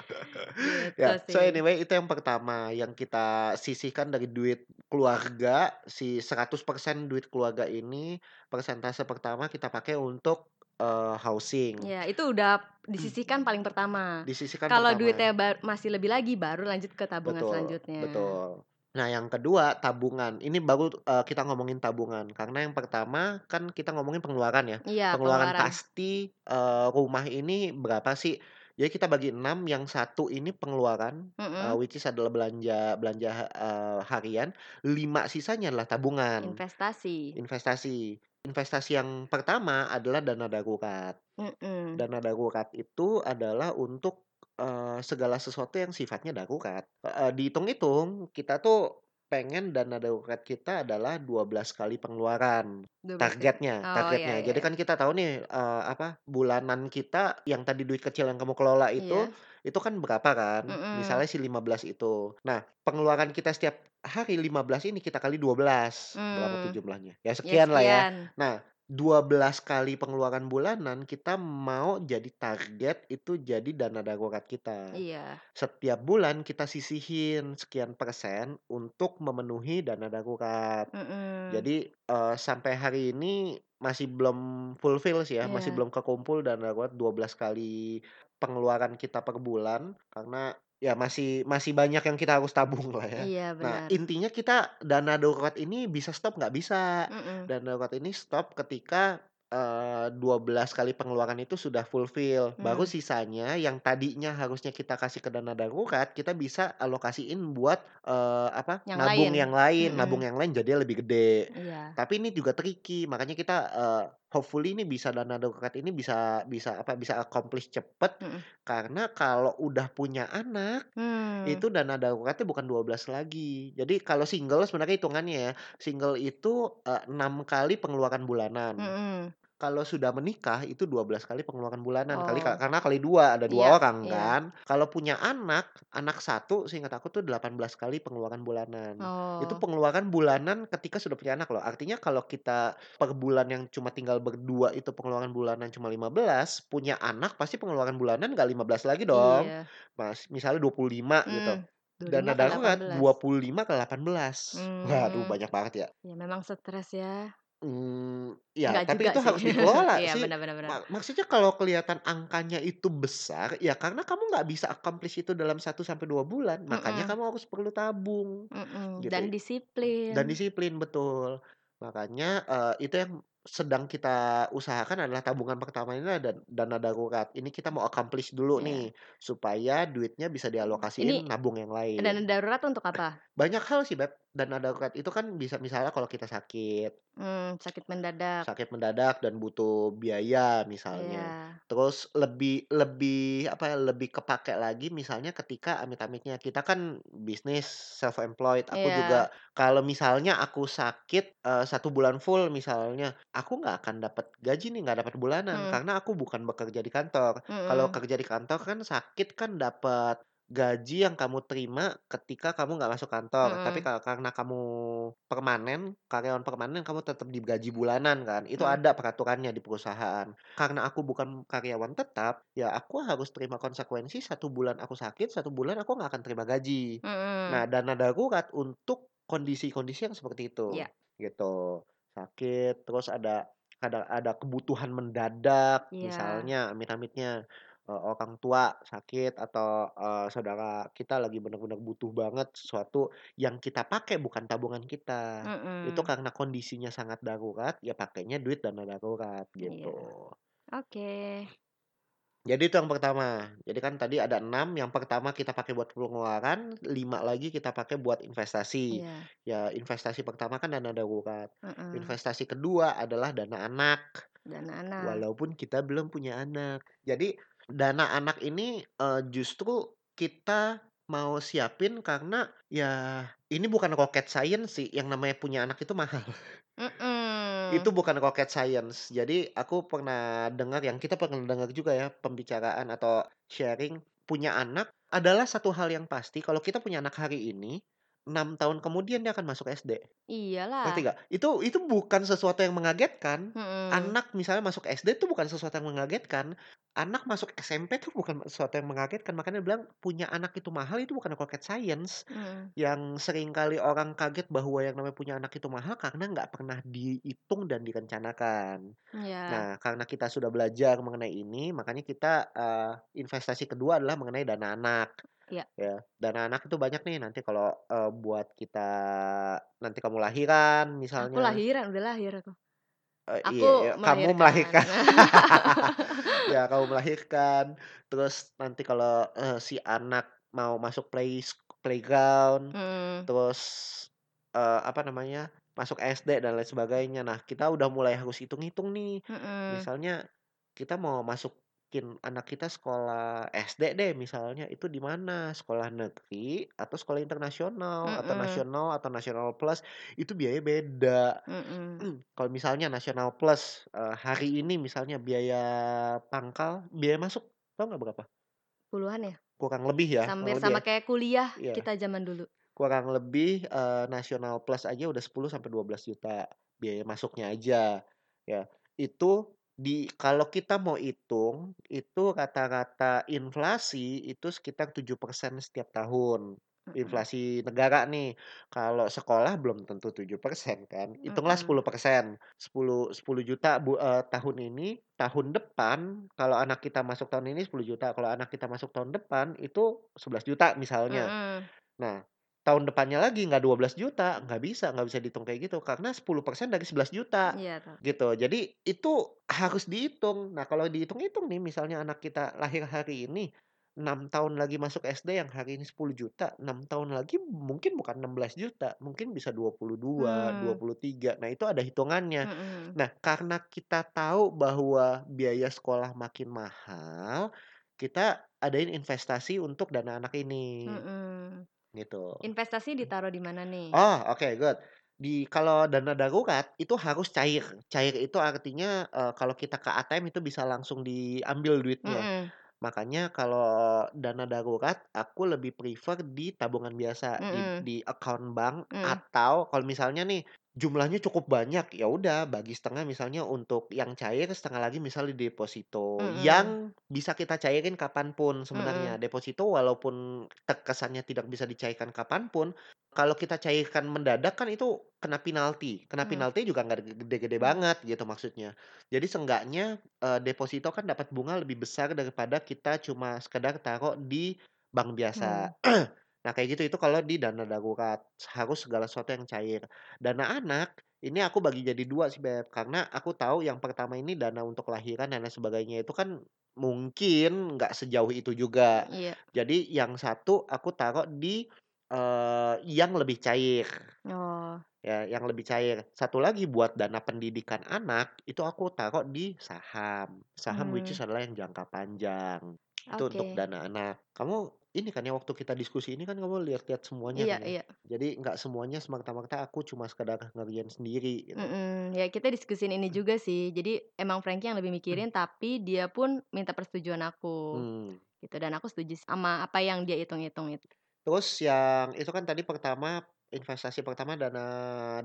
Gitu
Ya, so anyway itu yang pertama, yang kita sisihkan dari duit keluarga, si 100% duit keluarga ini, persentase pertama kita pakai untuk, eee, housing.
Iya, itu udah disisihkan paling pertama.
Disisihkan
Kalau
pertama.
duitnya ba masih lebih lagi, baru lanjut ke tabungan
Betul
selanjutnya.
betul. Nah yang kedua tabungan, ini baru, eee, kita ngomongin tabungan, karena yang pertama kan kita ngomongin pengeluaran ya,
Iya,
pengeluaran
pengeluaran.
pasti, eee, rumah ini berapa sih. Jadi kita bagi 6, yang 1 ini pengeluaran, eee,
Mhm.
which is adalah belanja belanja, eee, harian, 5 sisanya adalah tabungan,
Investasi.
investasi. Investasi yang pertama adalah dana darurat.
Mhm.
Dana darurat itu adalah untuk, eee, segala sesuatu yang sifatnya darurat, heeh, dihitung-hitung kita tuh pengen dana darurat kita adalah 12 kali pengeluaran,
12 kali.
targetnya
Oh, iya
targetnya.
iya
Jadi
iya.
kan kita tahu nih, eee, apa, bulanan kita yang tadi duit kecil yang kamu kelola itu,
Iya.
Itu kan berapa kan,
Mhm.
misalnya si 15 itu. Nah pengeluaran kita setiap hari 15 ini kita kali 12, berapa tuh
Mmm.
jumlahnya, ya
Ya
sekian lah ya.
sekian.
Nah 12 kali pengeluaran bulanan kita mau jadi target itu jadi dana darurat kita.
Iya.
Setiap bulan kita sisihin sekian persen untuk memenuhi dana darurat.
Mhm.
Jadi, eee, sampai hari ini masih belum fulfill sih ya, masih
Iya.
belum kekumpul dana darurat 12 kali pengeluaran kita per bulan, karena ya masih masih banyak yang kita harus tabung lah ya.
Iya
Nah
benar.
intinya kita dana darurat ini bisa stop nggak? Bisa.
Mhm.
Dana darurat ini stop ketika, eee, 12 kali pengeluaran itu sudah fulfill, baru
Mmm.
sisanya yang tadinya harusnya kita kasih ke dana darurat, kita bisa alokasiin buat, eee, apa,
Yang lain.
nabung yang lain, nabung
Mhm.
yang lain jadinya lebih gede.
Iya.
Tapi ini juga tricky, makanya kita, eee, hopefully ini bisa dana darurat ini bisa bisa apa, bisa accomplish cepet,
Mhm.
karena kalau udah punya anak,
Mmm.
itu dana daruratnya bukan 12 lagi. Jadi kalau single sebenarnya hitungannya ya, single itu, eee, 6 kali pengeluaran bulanan.
Mhm.
Kalau sudah menikah itu 12 kali pengeluaran bulanan, kali
Oh.
karena kali 2, ada 2
Iya
orang
iya.
kan. Kalau punya anak, anak 1 seingat aku tuh 18 kali pengeluaran bulanan. Itu
Oh.
pengeluaran bulanan ketika sudah punya anak loh, artinya kalau kita per bulan yang cuma tinggal berdua itu pengeluaran bulanan cuma 15, punya anak pasti pengeluaran bulanan nggak 15 lagi dong.
Iya.
Mas misalnya 25 gitu,
Mmm, 25
dana
kali
darurat
18.
25 kali 18. Waduh
Mmm.
banyak banget ya.
Ya memang stres ya.
Iya
Enggak
tapi itu
sih.
harus <laughs> dikelola
Iya
sih.
benar benar benar.
Ma maksudnya kalau kelihatan angkanya itu besar, ya karena kamu nggak bisa accomplish itu dalam 1 sampai 2 bulan, makanya
Mhm.
kamu harus perlu tabung,
Mhm, dan
gitu. Dan
disiplin.
disiplin, betul. Makanya, eee, itu yang sedang kita usahakan adalah tabungan pertama ini dan dana darurat. Ini kita mau accomplish dulu
Iya.
nih, supaya duitnya bisa
Ini
dialokasiin nabung yang
dana
lain.
darurat untuk apa?
Banyak hal sih, Beb, dana darurat itu kan bisa misalnya kalau kita sakit
Mmm, sakit mendadak.
sakit mendadak dan butuh biaya misalnya.
Iya.
Terus lebih lebih apa ya, lebih kepakai lagi misalnya ketika amit-amitnya kita kan bisnis self employed, aku juga
Iya.
kalau misalnya aku sakit, eee, 1 bulan full misalnya, aku nggak akan dapat gaji nih, nggak dapat bulanan
Mhm.
karena aku bukan bekerja di kantor. Kalau
Mhm.
kerja di kantor kan sakit kan dapat gaji yang kamu terima ketika kamu nggak masuk kantor. Tapi
Mhm.
ka karena kamu permanen, karyawan permanen, kamu tetap digaji bulanan kan, itu
Mhm.
ada peraturannya di perusahaan. Karena aku bukan karyawan tetap, ya aku harus terima konsekuensi 1 bulan aku sakit, 1 bulan aku nggak akan terima gaji. Nah,
Mhm.
dana darurat untuk kondisi-kondisi yang seperti itu,
Iya.
gitu. Sakit, terus ada ada ada kebutuhan mendadak,
Iya.
misalnya amit-amitnya, eee, orang tua sakit atau, eee, saudara kita lagi bener-bener butuh banget sesuatu yang kita pakai bukan tabungan kita. Itu
Mhm.
karena kondisinya sangat darurat, ya pakainya duit dana darurat, gitu.
Oke.
Jadi itu yang pertama. Jadi kan tadi ada 6, yang pertama kita pakai buat pengeluaran, 5 lagi kita pakai buat investasi.
Iya.
Ya investasi pertama kan dana darurat.
Mhm.
Investasi kedua adalah dana anak,
Dana anak.
walaupun kita belum punya anak. Jadi dana anak ini, eee, justru kita mau siapin karena ya ini bukan rocket science sih, yang namanya punya anak itu mahal. Itu bukan rocket science. Jadi aku pernah dengar yang kita pernah dengar juga ya pembicaraan atau sharing, punya anak adalah satu hal yang pasti kalau kita punya anak hari ini, 6 tahun kemudian dia akan masuk SD. Ngerti
Iyalah.
nggak? Itu itu bukan sesuatu yang mengagetkan.
Mhm.
Anak misalnya masuk SD itu bukan sesuatu yang mengagetkan. Anak masuk SMP itu bukan sesuatu yang mengagetkan. Makanya bilang punya anak itu mahal itu bukan rocket science.
Mhm.
Yang sering kali orang kaget bahwa yang namanya punya anak itu mahal karena nggak pernah dihitung dan direncanakan.
Iya.
Nah, karena kita sudah belajar mengenai ini, makanya kita, eee, investasi kedua adalah mengenai dana anak.
Iya.
Ya, dana anak itu banyak nih nanti kalau, eee, buat kita nanti kamu lahiran
Aku
misalnya.
lahiran, udah lahir aku.
Eee, iya ya,
Aku
kamu
melahirkan.
melahirkan. <laughs> <laughs> Ya, kamu melahirkan, terus nanti kalau, eee, si anak mau masuk plays playground,
Mhm.
terus, eee, apa namanya, masuk SD dan lain sebagainya. Nah, kita udah mulai harus hitung-hitung nih.
Mhm.
Misalnya kita mau masukin anak kita sekolah SD deh misalnya, itu di mana? Sekolah negeri atau sekolah internasional, atau
Mhm.
nasional atau nasional plus, itu biayanya beda.
Mhm. <clears throat>
Kalau misalnya nasional plus, eee, hari ini misalnya biaya pangkal, biaya masuk tahu nggak berapa?
Puluhan ya?
Kurang lebih ya,
Hampir
lebih
sama
ya.
kayak kuliah
Iya.
kita zaman dulu.
Kurang lebih, eee, nasional plus aja udah 10 sampai 12 juta biaya masuknya aja, ya. Itu di kalau kita mau hitung, itu rata-rata inflasi itu sekitar 7% setiap tahun. Inflasi negara nih. Kalau sekolah belum tentu 7% kan. Hitunglah
Mhm.
10%. 10 10 juta bu eee, tahun ini, tahun depan kalau anak kita masuk tahun ini 10 juta, kalau anak kita masuk tahun depan itu 11 juta misalnya. Nah, tahun depannya lagi nggak 12 juta, nggak bisa nggak bisa dihitung kayak gitu, karena 10% dari 11 juta,
Iya, tahu.
gitu. Jadi itu harus dihitung. Nah, kalau dihitung-hitung nih misalnya anak kita lahir hari ini, 6 tahun lagi masuk SD yang hari ini 10 juta, 6 tahun lagi mungkin bukan 16 juta, mungkin bisa 22,
Mmm.
23. Nah, itu ada hitungannya.
Mhm.
Nah, karena kita tahu bahwa biaya sekolah makin mahal, kita adain investasi untuk dana anak ini.
Mhm.
Gitu.
Investasi ditaruh di mana nih?
Oh, oke, good. Di kalau dana darurat itu harus cair. Cair itu artinya, eee, kalau kita ke ATM itu bisa langsung diambil duitnya.
Mhm.
Makanya kalau dana darurat aku lebih prefer di tabungan biasa, di
Mhm.
di account bank
Mhm.
atau kalau misalnya nih jumlahnya cukup banyak, ya udah bagi setengah misalnya untuk yang cair, setengah lagi misalnya di deposito,
Mhm.
yang bisa kita cairin kapan pun sebenarnya.
Mhm.
Deposito walaupun terkesannya tidak bisa dicairkan kapan pun, kalau kita cairkan mendadak kan itu kena penalti. Kena
Mhm.
penalti juga nggak gede-gede
Mhm.
banget gitu maksudnya. Jadi seenggaknya, eee, deposito kan dapat bunga lebih besar daripada kita cuma sekedar taruh di bank biasa.
Hmm. <clears throat>
Nah, kayak gitu, itu kalau di dana darurat, harus segala sesuatu yang cair. Dana anak, ini aku bagi jadi 2 sih, Beb, karena aku tahu yang pertama ini dana untuk lahiran dan lain sebagainya itu kan mungkin nggak sejauh itu juga.
Iya.
Jadi yang satu aku taruh di eee, yang lebih cair.
Oh.
Ya, yang lebih cair. Satu lagi buat dana pendidikan anak, itu aku taruh di saham. Saham which is adalah yang jangka panjang. Itu untuk dana anak. Kamu ini kan ya waktu kita diskusi ini kan kamu lihat-lihat semuanya
Iya
kan ya.
iya.
Jadi nggak semuanya semerta-merta aku cuma sekedar ngerjain sendiri gitu.
Mhm, ya kita diskusiin ini juga sih. Jadi emang Franky yang lebih mikirin, tapi dia pun minta persetujuan aku,
Mmm.
gitu. Dan aku setuju sama apa yang dia hitung-hitung itu.
Terus yang itu kan tadi pertama, investasi pertama dana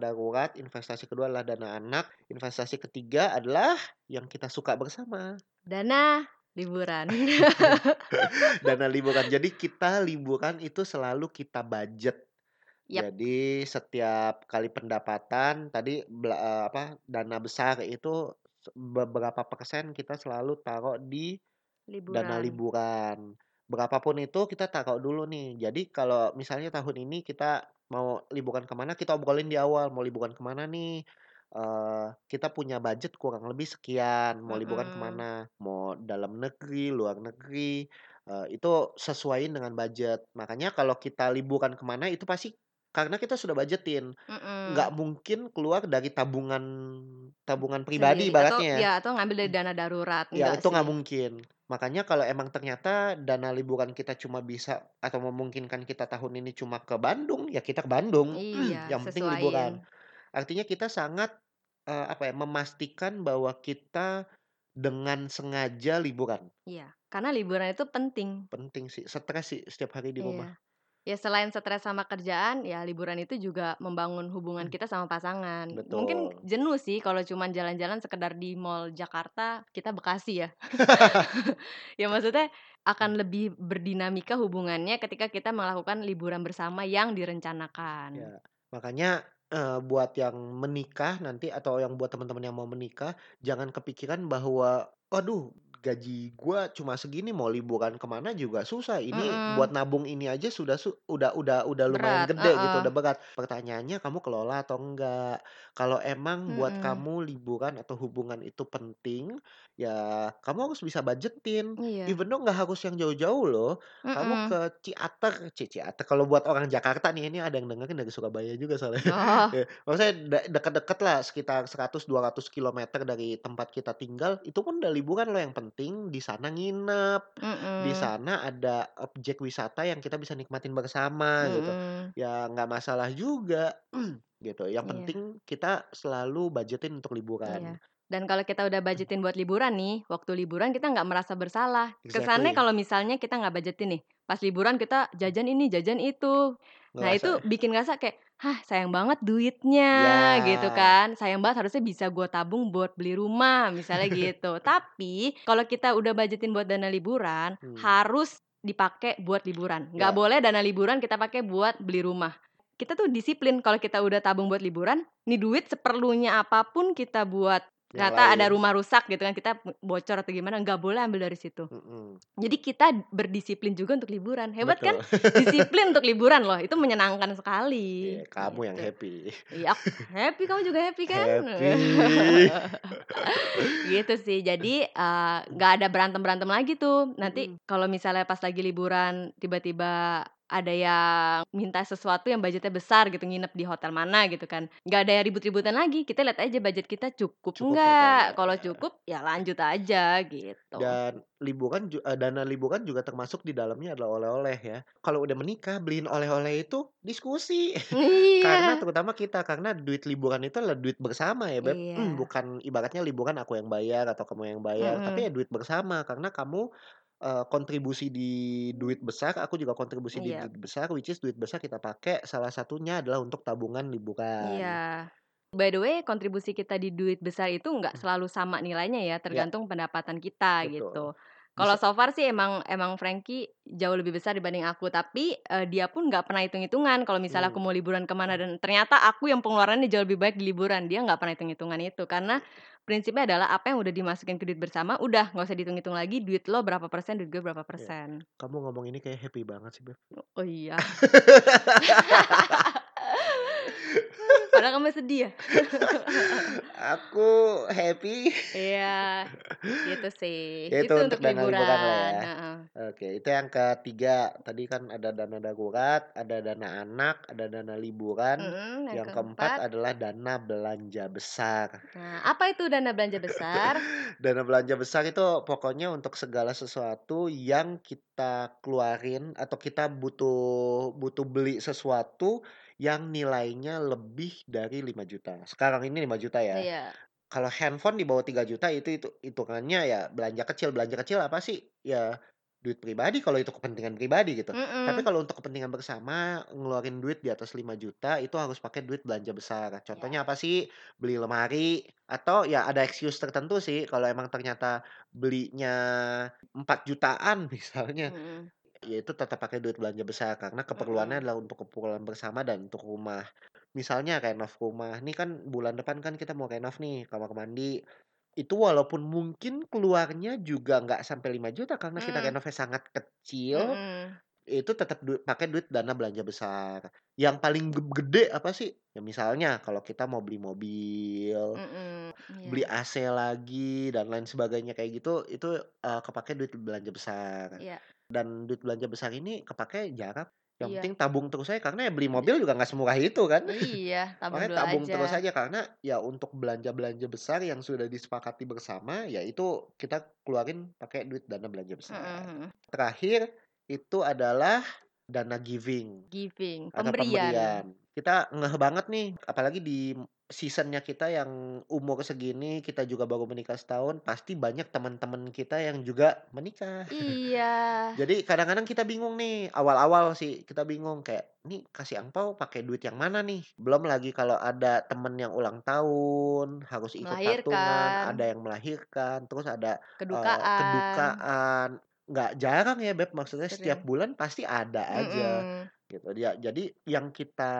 darurat, investasi kedua adalah dana anak, investasi ketiga adalah yang kita suka bersama.
Dana liburan. <laughs>
Dana liburan. Jadi kita liburan itu selalu kita budget.
Yap.
Jadi setiap kali pendapatan tadi bela eee, apa, dana besar itu beberapa persen kita selalu taruh di dana
Liburan.
liburan. Berapa pun itu kita taruh dulu nih. Jadi kalau misalnya tahun ini kita mau liburan ke mana, kita obrolin di awal, mau liburan ke mana nih, eee, kita punya budget kurang lebih sekian, mau liburan ke
Mhm.
mana, mau dalam negeri, luar negeri, eee, itu sesuaiin dengan budget. Makanya kalau kita liburan ke mana itu pasti karena kita sudah budgetin. Nggak
Mhm.
mungkin keluar dari tabungan tabungan pribadi
Sendiri atau
ibaratnya ya.
atau ngambil dari dana darurat,
Ya itu nggak mungkin. Makanya kalau emang ternyata dana liburan kita cuma bisa atau memungkinkan kita tahun ini cuma ke Bandung, ya kita ke Bandung.
Iya, <clears throat>
Yang penting liburan.
sesuaiin.
Artinya kita sangat, eee, apa ya, memastikan bahwa kita dengan sengaja liburan.
Iya, karena liburan itu penting.
Penting sih, stres sih setiap hari di rumah.
Iya. Ya selain stres sama kerjaan, ya liburan itu juga membangun hubungan kita sama pasangan. Mungkin
Betul.
jenuh sih kalau cuman jalan-jalan sekedar di mall Jakarta, kita Bekasi ya. <laughs> <laughs> Ya maksudnya akan lebih berdinamika hubungannya ketika kita melakukan liburan bersama yang direncanakan.
Ya, makanya, eee, buat yang menikah nanti atau yang buat teman-teman yang mau menikah, jangan kepikiran bahwa, "Aduh gaji gua cuma segini, mau liburan ke mana juga susah. Ini buat
Mhm.
nabung ini aja sudah su udah udah udah lumayan
Berat,
gede gitu,
heeh.
udah berat." Pertanyaannya kamu kelola atau enggak. Kalau emang buat kamu liburan atau hubungan itu penting, ya kamu harus bisa budgetin.
Iya.
Even though nggak harus yang jauh-jauh loh. Kamu
Mhm.
ke Ciater, ci Ciater kalau buat orang Jakarta nih, ini ada yang dengerin dari Surabaya juga soalnya. <laughs>
Oh.
Ya, <laughs> maksudnya de deket-deket lah sekitar 100, 200 kilometer dari tempat kita tinggal, itu pun udah liburan loh. Yang penting di sana nginep, di
Mhm.
sana ada objek wisata yang kita bisa nikmatin bersama gitu.
Mhm.
Ya nggak masalah juga, <clears throat> gitu. Yang
Iya.
penting kita selalu budgetin untuk liburan.
Iya. Dan kalau kita udah budgetin buat liburan nih, waktu liburan kita nggak merasa bersalah. Kesannya
Exactly.
kalau misalnya kita nggak budgetin nih, pas liburan kita jajan ini, jajan itu. Nah itu bikin ngerasa kayak, "Hah sayang banget duitnya," gitu
Ya.
kan. "Sayang banget harusnya bisa gua tabung buat beli rumah," misalnya gitu. <laughs> Tapi kalau kita udah budgetin buat dana liburan,
Mmm.
harus dipakai buat liburan. Nggak
Ya.
boleh dana liburan kita pakai buat beli rumah. Kita tuh disiplin kalau kita udah tabung buat liburan, nih duit seperlunya apa pun kita buat ternyata ada rumah rusak gitu kan, kita bocor atau gimana, nggak boleh ambil dari situ.
Mhm.
Jadi kita berdisiplin juga untuk liburan. Hebat kan?
Betul. <laughs>
Disiplin untuk liburan loh, itu menyenangkan sekali,
Iya, kamu yang
gitu.
happy.
Iya, happy, kamu juga happy kan?
Happy. <laughs>
Gitu sih. Jadi, eee, nggak ada berantem-berantem lagi tuh. Nanti
Mhm.
kalau misalnya pas lagi liburan tiba-tiba ada yang minta sesuatu yang budgetnya besar gitu, nginep di hotel mana gitu kan, nggak ada yang ribut-ributan lagi. Kita lihat aja budget kita cukup
Cukup
nggak.
enggak,
Kalau
ya.
cukup, ya lanjut aja gitu.
Dan liburan eee, dana liburan juga termasuk di dalamnya adalah oleh-oleh ya. Kalau udah menikah beliin oleh-oleh itu diskusi. <laughs> Karena
Iya.
terutama kita, karena duit liburan itu adalah duit bersama ya, Beb.
Iya.
Bukan ibaratnya liburan aku yang bayar atau kamu yang bayar, tapi ya duit bersama. Karena kamu, eee, kontribusi di duit besar, aku juga kontribusi di
Iya.
duit besar, which is duit besar kita pakai salah satunya adalah untuk tabungan liburan.
Iya. By the way, kontribusi kita di duit besar itu nggak selalu sama nilainya ya,
Ya.
tergantung pendapatan kita
Betul.
gitu. Kalau so far sih emang emang Franky jauh lebih besar dibanding aku, tapi, eee, dia pun nggak pernah hitung-hitungan kalau misalnya aku
Mmm.
mau liburan ke mana dan ternyata aku yang pengeluarannya jauh lebih baik di liburan, dia nggak pernah hitung-hitungan itu. Karena prinsipnya adalah apa yang udah dimasukin ke duit bersama, udah nggak usah dihitung-hitung lagi, duit lo berapa persen, duit gue berapa
Iya.
persen.
Kamu ngomong ini kayak happy banget sih, Beb.
Oh iya. <laughs> Padahal kamu sedih ya? <laughs>
Aku happy.
Iya, gitu sih.
Ya itu
Itu
untuk
untuk
dana liburan lah ya.
heeh.
Oke, itu yang ketiga. Tadi kan ada dana darurat, ada dana anak, ada dana liburan.
Mhm, yang
Yang keempat
keempat
adalah dana belanja besar.
Nah, apa itu dana belanja besar? <laughs>
Dana belanja besar itu pokoknya untuk segala sesuatu yang kita keluarin atau kita butuh butuh beli sesuatu yang nilainya lebih dari 5 juta. Sekarang ini 5 juta ya.
Iya.
Kalau handphone di bawah 3 juta itu itu hitungannya ya belanja kecil. Belanja kecil apa sih? Ya duit pribadi kalau itu kepentingan pribadi gitu. Tapi
Mhm.
kalau untuk kepentingan bersama ngeluarin duit di atas 5 juta itu harus pakai duit belanja besar.
Ya.
Contohnya apa sih? Beli lemari atau ya ada excuse tertentu sih kalau emang ternyata belinya 4 jutaan <laughs> misalnya.
Mhm.
Ya itu tetap pakai duit belanja besar karena keperluannya adalah untuk keperluan bersama dan untuk rumah. Misalnya renov rumah. Nih kan bulan depan kan kita mau renov nih kamar mandi. Itu walaupun mungkin keluarnya juga nggak sampai 5 juta karena kita
Mhm.
renovnya sangat kecil,
Mhm.
itu tetap du pakai duit dana belanja besar. Yang paling ge gede apa sih? Ya misalnya kalau kita mau beli mobil,
Mhm,
beli
iya.
AC lagi dan lain sebagainya kayak gitu, itu, eee, kepake duit belanja besar.
Iya.
Dan duit belanja besar ini kepake jarang. Yang
Iya.
penting tabung terus aja karena ya beli mobil juga nggak semurah itu kan.
Iya, tabung
Makanya
dulu
tabung terus
aja.
aja karena ya untuk belanja-belanja besar yang sudah disepakati bersama, ya itu kita keluarin pakai duit dana belanja besar.
mhm.
Terakhir itu adalah dana giving
Giving,
atau
pemberian.
pemberian. Kita ngeh banget nih, apalagi di season-nya kita yang umur segini, kita juga baru menikah setahun, pasti banyak teman-teman kita yang juga menikah. <laughs>
Iya.
Jadi kadang-kadang kita bingung nih, awal-awal sih kita bingung kayak, "Nih kasih angpau pakai duit yang mana nih?" Belum lagi kalau ada temen yang ulang tahun, harus ikut patungan, ada yang melahirkan, terus ada,
Kedukaan.
kedukaan. Nggak jarang ya Beb, maksudnya setiap
Sering.
bulan pasti ada aja
Mhm.
Gitu. Ya jadi yang kita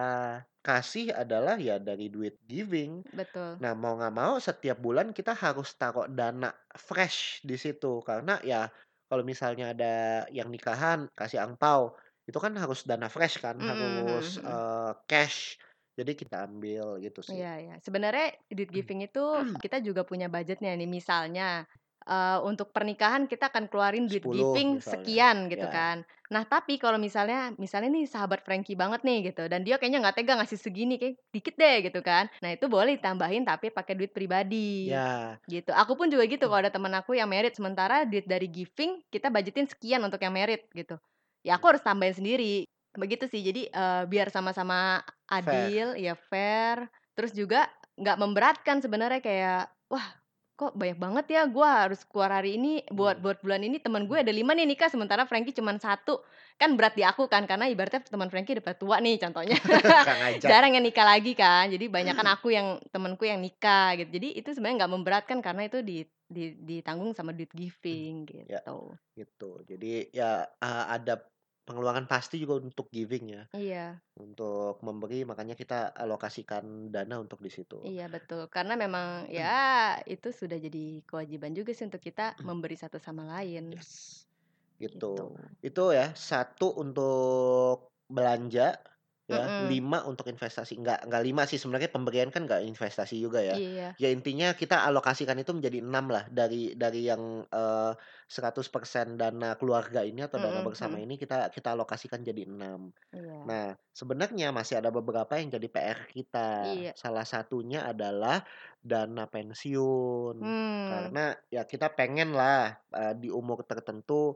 kasih adalah ya dari duit giving.
Betul.
Nah mau nggak mau setiap bulan kita harus taruh dana fresh di situ. Karena ya kalau misalnya ada yang nikahan kasih angpau, itu kan harus dana fresh kan,
Mhm
harus,
mhm mhm.
eee, cash. Jadi kita ambil gitu sih.
Iya iya. Sebenarnya duit giving itu kita juga punya budgetnya nih. Misalnya, eee, untuk pernikahan kita akan keluarin duit
10
giving
misalnya,
sekian gitu
ya.
kan. Nah tapi kalau misalnya misalnya nih sahabat Franky banget nih gitu, dan dia kayaknya nggak tega ngasih segini, kayak dikit deh gitu kan. Nah itu boleh ditambahin tapi pakai duit pribadi,
Ya.
gitu. Aku pun juga gitu kalau ada temen aku yang married, sementara duit dari giving kita budgetin sekian untuk yang married gitu. Ya aku harus tambahin sendiri. Begitu sih. Jadi, eee, biar sama-sama
Fair.
adil, ya fair, terus juga nggak memberatkan sebenarnya kayak, "Wah kok banyak banget ya gua harus keluar hari ini buat
Hmm.
buat bulan ini temen gue ada 5 nih nikah sementara Franky cuman 1." Kan berat di aku kan, karena ibaratnya teman Franky udah tua nih contohnya. <laughs> <laughs> Jarang yang nikah lagi kan. Jadi banyakan aku yang temenku yang nikah gitu. Jadi itu sebenarnya nggak memberatkan karena itu di di ditanggung sama duit giving
Ya,
gitu.
gitu. Jadi ya, eee, ada pengeluaran pasti juga untuk giving ya.
Iya.
Untuk memberi makanya kita alokasikan dana untuk di situ.
Iya betul. Karena memang ya <clears throat> itu sudah jadi kewajiban juga sih untuk kita <clears throat> memberi satu sama lain.
Yes. Gitu.
Gitu.
Itu ya, 1 untuk belanja ya. 5 untuk investasi. Nggak nggak 5 sih sebenarnya pemberian kan nggak investasi juga ya.
Iya.
Ya intinya kita alokasikan itu menjadi 6 lah dari dari yang, eee, 100% dana keluarga ini atau dana
Mhm
bersama
mhm.
ini kita kita alokasikan jadi 6.
Iya.
Nah, sebenarnya masih ada beberapa yang jadi PR kita.
Iya.
Salah satunya adalah dana pensiun.
Hmm.
Karena ya kita pengen lah, eee, di umur tertentu,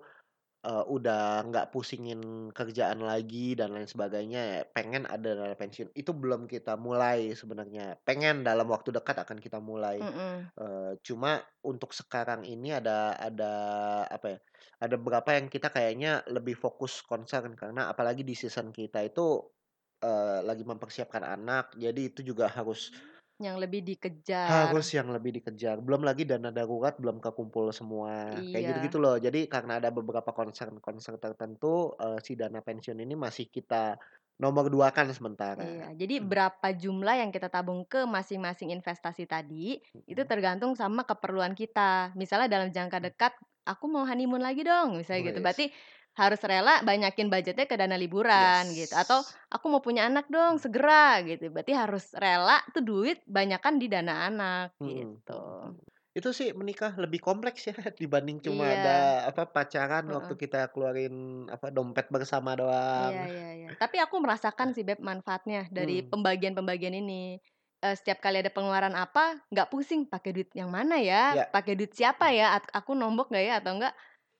eee, udah nggak pusingin kerjaan lagi dan lain sebagainya ya, pengen ada dana pensiun. Itu belum kita mulai sebenarnya. Pengen dalam waktu dekat akan kita mulai.
Mhm.
Eee, cuma untuk sekarang ini ada ada apa ya, ada beberapa yang kita kayaknya lebih fokus concern karena apalagi di season kita itu, eee, lagi mempersiapkan anak, jadi itu juga harus
Yang lebih dikejar.
harus yang lebih dikejar. Belum lagi dana darurat belum kekumpul semua. Kayak
Iya.
gitu-gitu loh. Jadi karena ada beberapa concern-concern tertentu, eee, si dana pensiun ini masih kita nomor 2-kan sementara.
Iya. Jadi
Hmm.
berapa jumlah yang kita tabung ke masing-masing investasi tadi, itu
Mhm.
tergantung sama keperluan kita. Misalnya dalam jangka dekat, aku mau honeymoon lagi dong, misalnya gitu.
Wes.
Berarti harus rela banyakin budgetnya ke dana liburan gitu atau
Yes.
aku mau punya anak dong segera gitu berarti harus rela tuh duit banyakan di dana anak
Mhm,
gitu
mhm. Itu sih menikah lebih kompleks ya <laughs> dibanding cuma
Iya.
ada apa pacaran waktu
Heeh.
kita keluarin apa dompet bersama doang.
Iya iya iya. Tapi aku merasakan sih Beb manfaatnya dari
Hmm.
pembagian-pembagian ini. Eee, setiap kali ada pengeluaran apa, nggak pusing pakai duit yang mana ya,
Ya.
pakai duit siapa ya, aku nombok nggak ya atau enggak.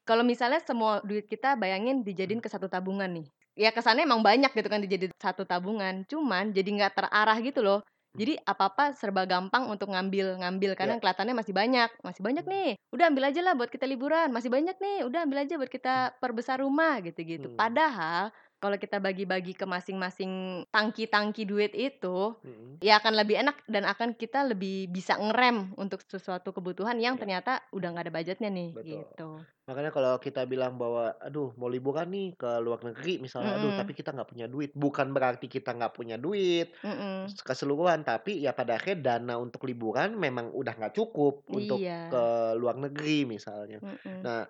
Kalau misalnya semua duit kita bayangin dijadiin ke satu tabungan nih. Ya kesannya emang banyak gitu kan dijadiin satu tabungan, cuman jadi nggak terarah gitu loh. Jadi apa-apa serba gampang untuk ngambil ngambil karena
Ya.
kelihatannya masih banyak, masih banyak nih, udah ambil aja lah buat kita liburan, masih banyak nih, udah ambil aja buat kita perbesar rumah gitu-gitu.
Hmm.
Padahal kalau kita bagi-bagi ke masing-masing tangki-tangki duit itu,
Mhm.
ya akan lebih enak dan akan kita lebih bisa ngerem untuk sesuatu kebutuhan yang
Ya.
ternyata udah nggak ada budgetnya nih,
Betul.
gitu.
Makanya kalau kita bilang bahwa, aduh mau liburan nih ke luar negeri misalnya, aduh
Mhm.
tapi kita nggak punya duit. Bukan berarti kita nggak punya duit
Mhm.
keseluruhan, tapi ya pada akhirnya dana untuk liburan memang udah nggak cukup untuk
Iya.
ke luar negeri misalnya.
Mhm.
Nah,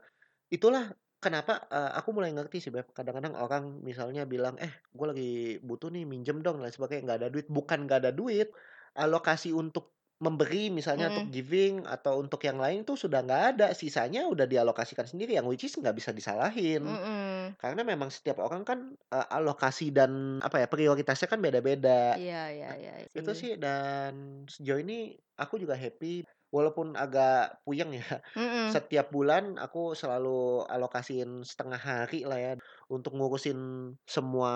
itulah kenapa, eee, aku mulai ngerti sih Beb, kadang-kadang orang misalnya bilang, "Eh, gue lagi butuh nih minjem dong," dan lain sebagainya, nggak ada duit. Bukan nggak ada duit, alokasi untuk memberi misalnya untuk
Mhm.
giving atau untuk yang lain tuh sudah nggak ada, sisanya udah dialokasikan sendiri yang which is nggak bisa disalahin.
Mhm.
Karena memang setiap orang kan, eee, alokasi dan apa ya, prioritasnya kan beda-beda.
Iya iya iya
Itu
sih.
sih dan sejauh ini aku juga happy walaupun agak puyeng ya.
Mhm.
Setiap bulan aku selalu alokasiin setengah hari lah ya untuk ngurusin semua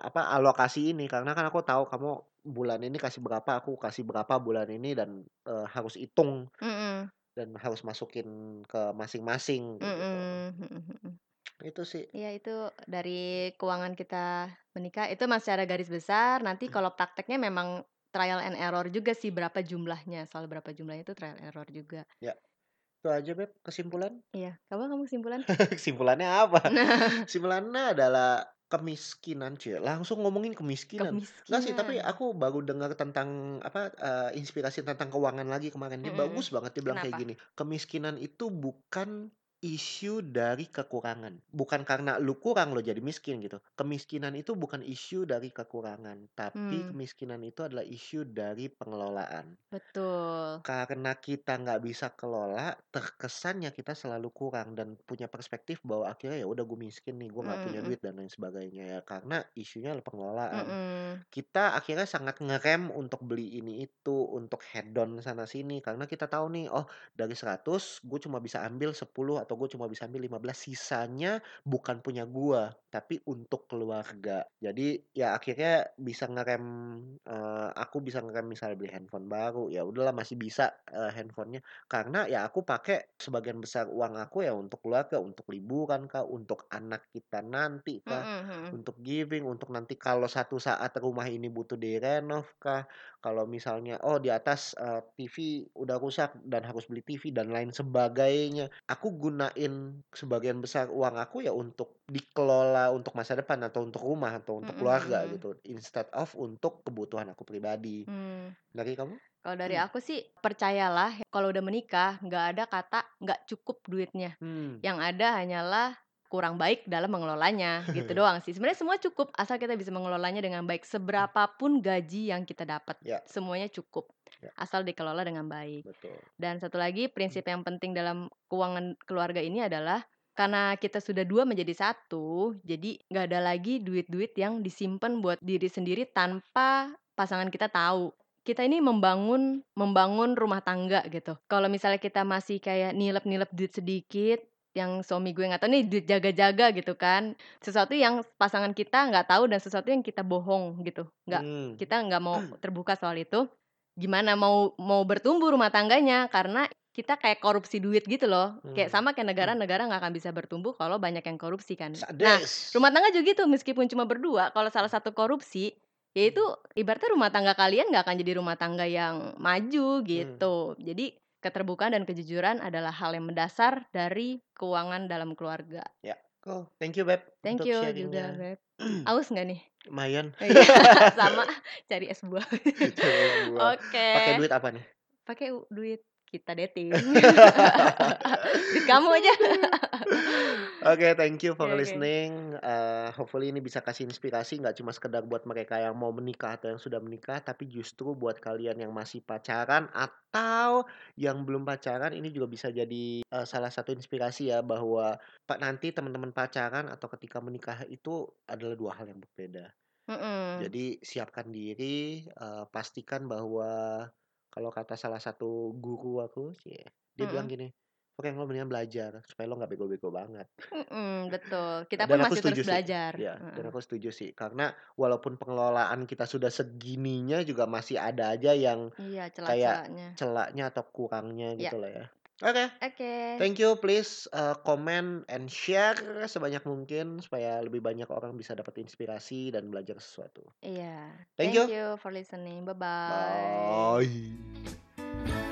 apa, alokasi ini karena kan aku tahu kamu bulan ini kasih berapa, aku kasih berapa bulan ini dan, eee, harus hitung
Mhm.
dan harus masukin ke masing-masing gitu.
Mhm.
Itu sih.
Iya itu dari keuangan kita menikah itu masih ada garis besar, nanti kalau prakteknya memang trial and error juga sih berapa jumlahnya, soal berapa jumlahnya itu trial error juga.
Ya. Itu aja Beb kesimpulan.
Iya, coba kamu kesimpulan? <laughs>
Kesimpulannya apa? <laughs> Kesimpulannya adalah kemiskinan, cie, langsung ngomongin kemiskinan. Nggak sih, tapi
Kemiskinan.
aku baru dengar tentang apa, eee, inspirasi tentang keuangan lagi kemarin. Dia
Mhm.
bagus banget, dia bilang kayak
Kenapa?
gini, "Kemiskinan itu bukan isu dari kekurangan. Bukan karena lu kurang lo jadi miskin gitu. Kemiskinan itu bukan isu dari kekurangan, tapi
Hmm.
kemiskinan itu adalah isu dari pengelolaan."
Betul.
Karena kita nggak bisa kelola, terkesannya kita selalu kurang dan punya perspektif bahwa akhirnya ya udah gue miskin nih, gue nggak
Mhm
punya duit dan lain sebagainya ya karena isunya adalah pengelolaan.
Mhm.
Kita akhirnya sangat ngerem untuk beli ini itu, untuk hedon sana sini karena kita tahu nih, oh dari 100 gue cuma bisa ambil 10 atau gue cuma bisa ambil 15, sisanya bukan punya gua, tapi untuk keluarga. Jadi ya akhirnya bisa ngerem, eee, aku bisa ngerem misalnya beli handphone baru, ya udahlah masih bisa, eee, handphone-nya karena ya aku pakai sebagian besar uang aku ya untuk keluarga, untuk liburan kah, untuk anak kita nanti kah,
Mhm mhm.
untuk giving, untuk nanti kalau satu saat rumah ini butuh direnov kah, kalau misalnya, oh di atas, eee, TV udah rusak dan harus beli TV dan lain sebagainya. Aku gunain sebagian besar uang aku ya untuk dikelola untuk masa depan atau untuk rumah atau untuk
Mhm
keluarga
mhm.
gitu, instead of untuk kebutuhan aku pribadi.
Mmm.
Dari kamu?
Kalau dari
Hmm.
aku sih percayalah kalau udah menikah nggak ada kata nggak cukup duitnya.
Hmm.
Yang ada hanyalah kurang baik dalam mengelolanya, gitu <laughs> doang sih. Sebenarnya semua cukup asal kita bisa mengelolanya dengan baik. Seberapa pun gaji yang kita dapat,
Ya.
semuanya cukup
Ya.
asal dikelola dengan baik.
Betul.
Dan satu lagi prinsip yang penting dalam keuangan keluarga ini adalah karena kita sudah dua menjadi satu, jadi nggak ada lagi duit-duit yang disimpan buat diri sendiri tanpa pasangan kita tahu. Kita ini membangun membangun rumah tangga gitu. Kalau misalnya kita masih kayak nilep-nilep duit sedikit, yang suami gue nggak tahu nih duit jaga-jaga gitu kan. Sesuatu yang pasangan kita nggak tahu dan sesuatu yang kita bohong gitu. Nggak
Hmm.
kita nggak mau terbuka soal itu. Gimana mau mau bertumbuh rumah tangganya karena kita kayak korupsi duit gitu loh. Kayak
Hmm.
sama kayak negara-negara nggak akan bisa bertumbuh kalau banyak yang korupsi kan. Nah,
Sadis.
rumah tangga juga gitu meskipun cuma berdua, kalau salah satu korupsi, ya itu ibaratnya rumah tangga kalian nggak akan jadi rumah tangga yang maju
Hmm.
gitu. Jadi keterbukaan dan kejujuran adalah hal yang mendasar dari keuangan dalam keluarga.
Ya. Oh, thank you Beb
Thank
untuk
you juga. Beb. <clears throat> Aus nggak nih?
Lumayan.
Iya, <laughs> sama cari es buah.
Cari es buah.
Oke.
Pakai duit apa nih?
Pakai duit kita dating. <laughs> kamu aja. <laughs>
Oke, thank you for
oke.
listening, eee, hopefully ini bisa kasih inspirasi nggak cuma sekedar buat mereka yang mau menikah atau yang sudah menikah, tapi justru buat kalian yang masih pacaran atau yang belum pacaran ini juga bisa jadi, eee, salah satu inspirasi ya bahwa pa nanti teman-teman pacaran atau ketika menikah itu adalah 2 hal yang berbeda.
Mhm.
Jadi siapkan diri, eee, pastikan bahwa kalau kata salah satu guru aku, cie, dia bilang
Mhm.
gini, "Frank lo mendingan belajar supaya lo nggak bego-bego banget."
Mhm, betul. Kita
Dan
pun masih terus
sih,
belajar.
iya, dan
Heeh.
aku setuju sih karena walaupun pengelolaan kita sudah segininya juga masih ada aja yang
Iya,
kayak
celah-celahnya.
celahnya atau kurangnya
Iya.
gitu lah ya. Oke,
Oke.
thank you, please, eee, comment and share sebanyak mungkin supaya lebih banyak orang bisa dapat inspirasi dan belajar sesuatu.
Iya.
Thank
Thank
you.
you for listening. Bye-bye.
Bye.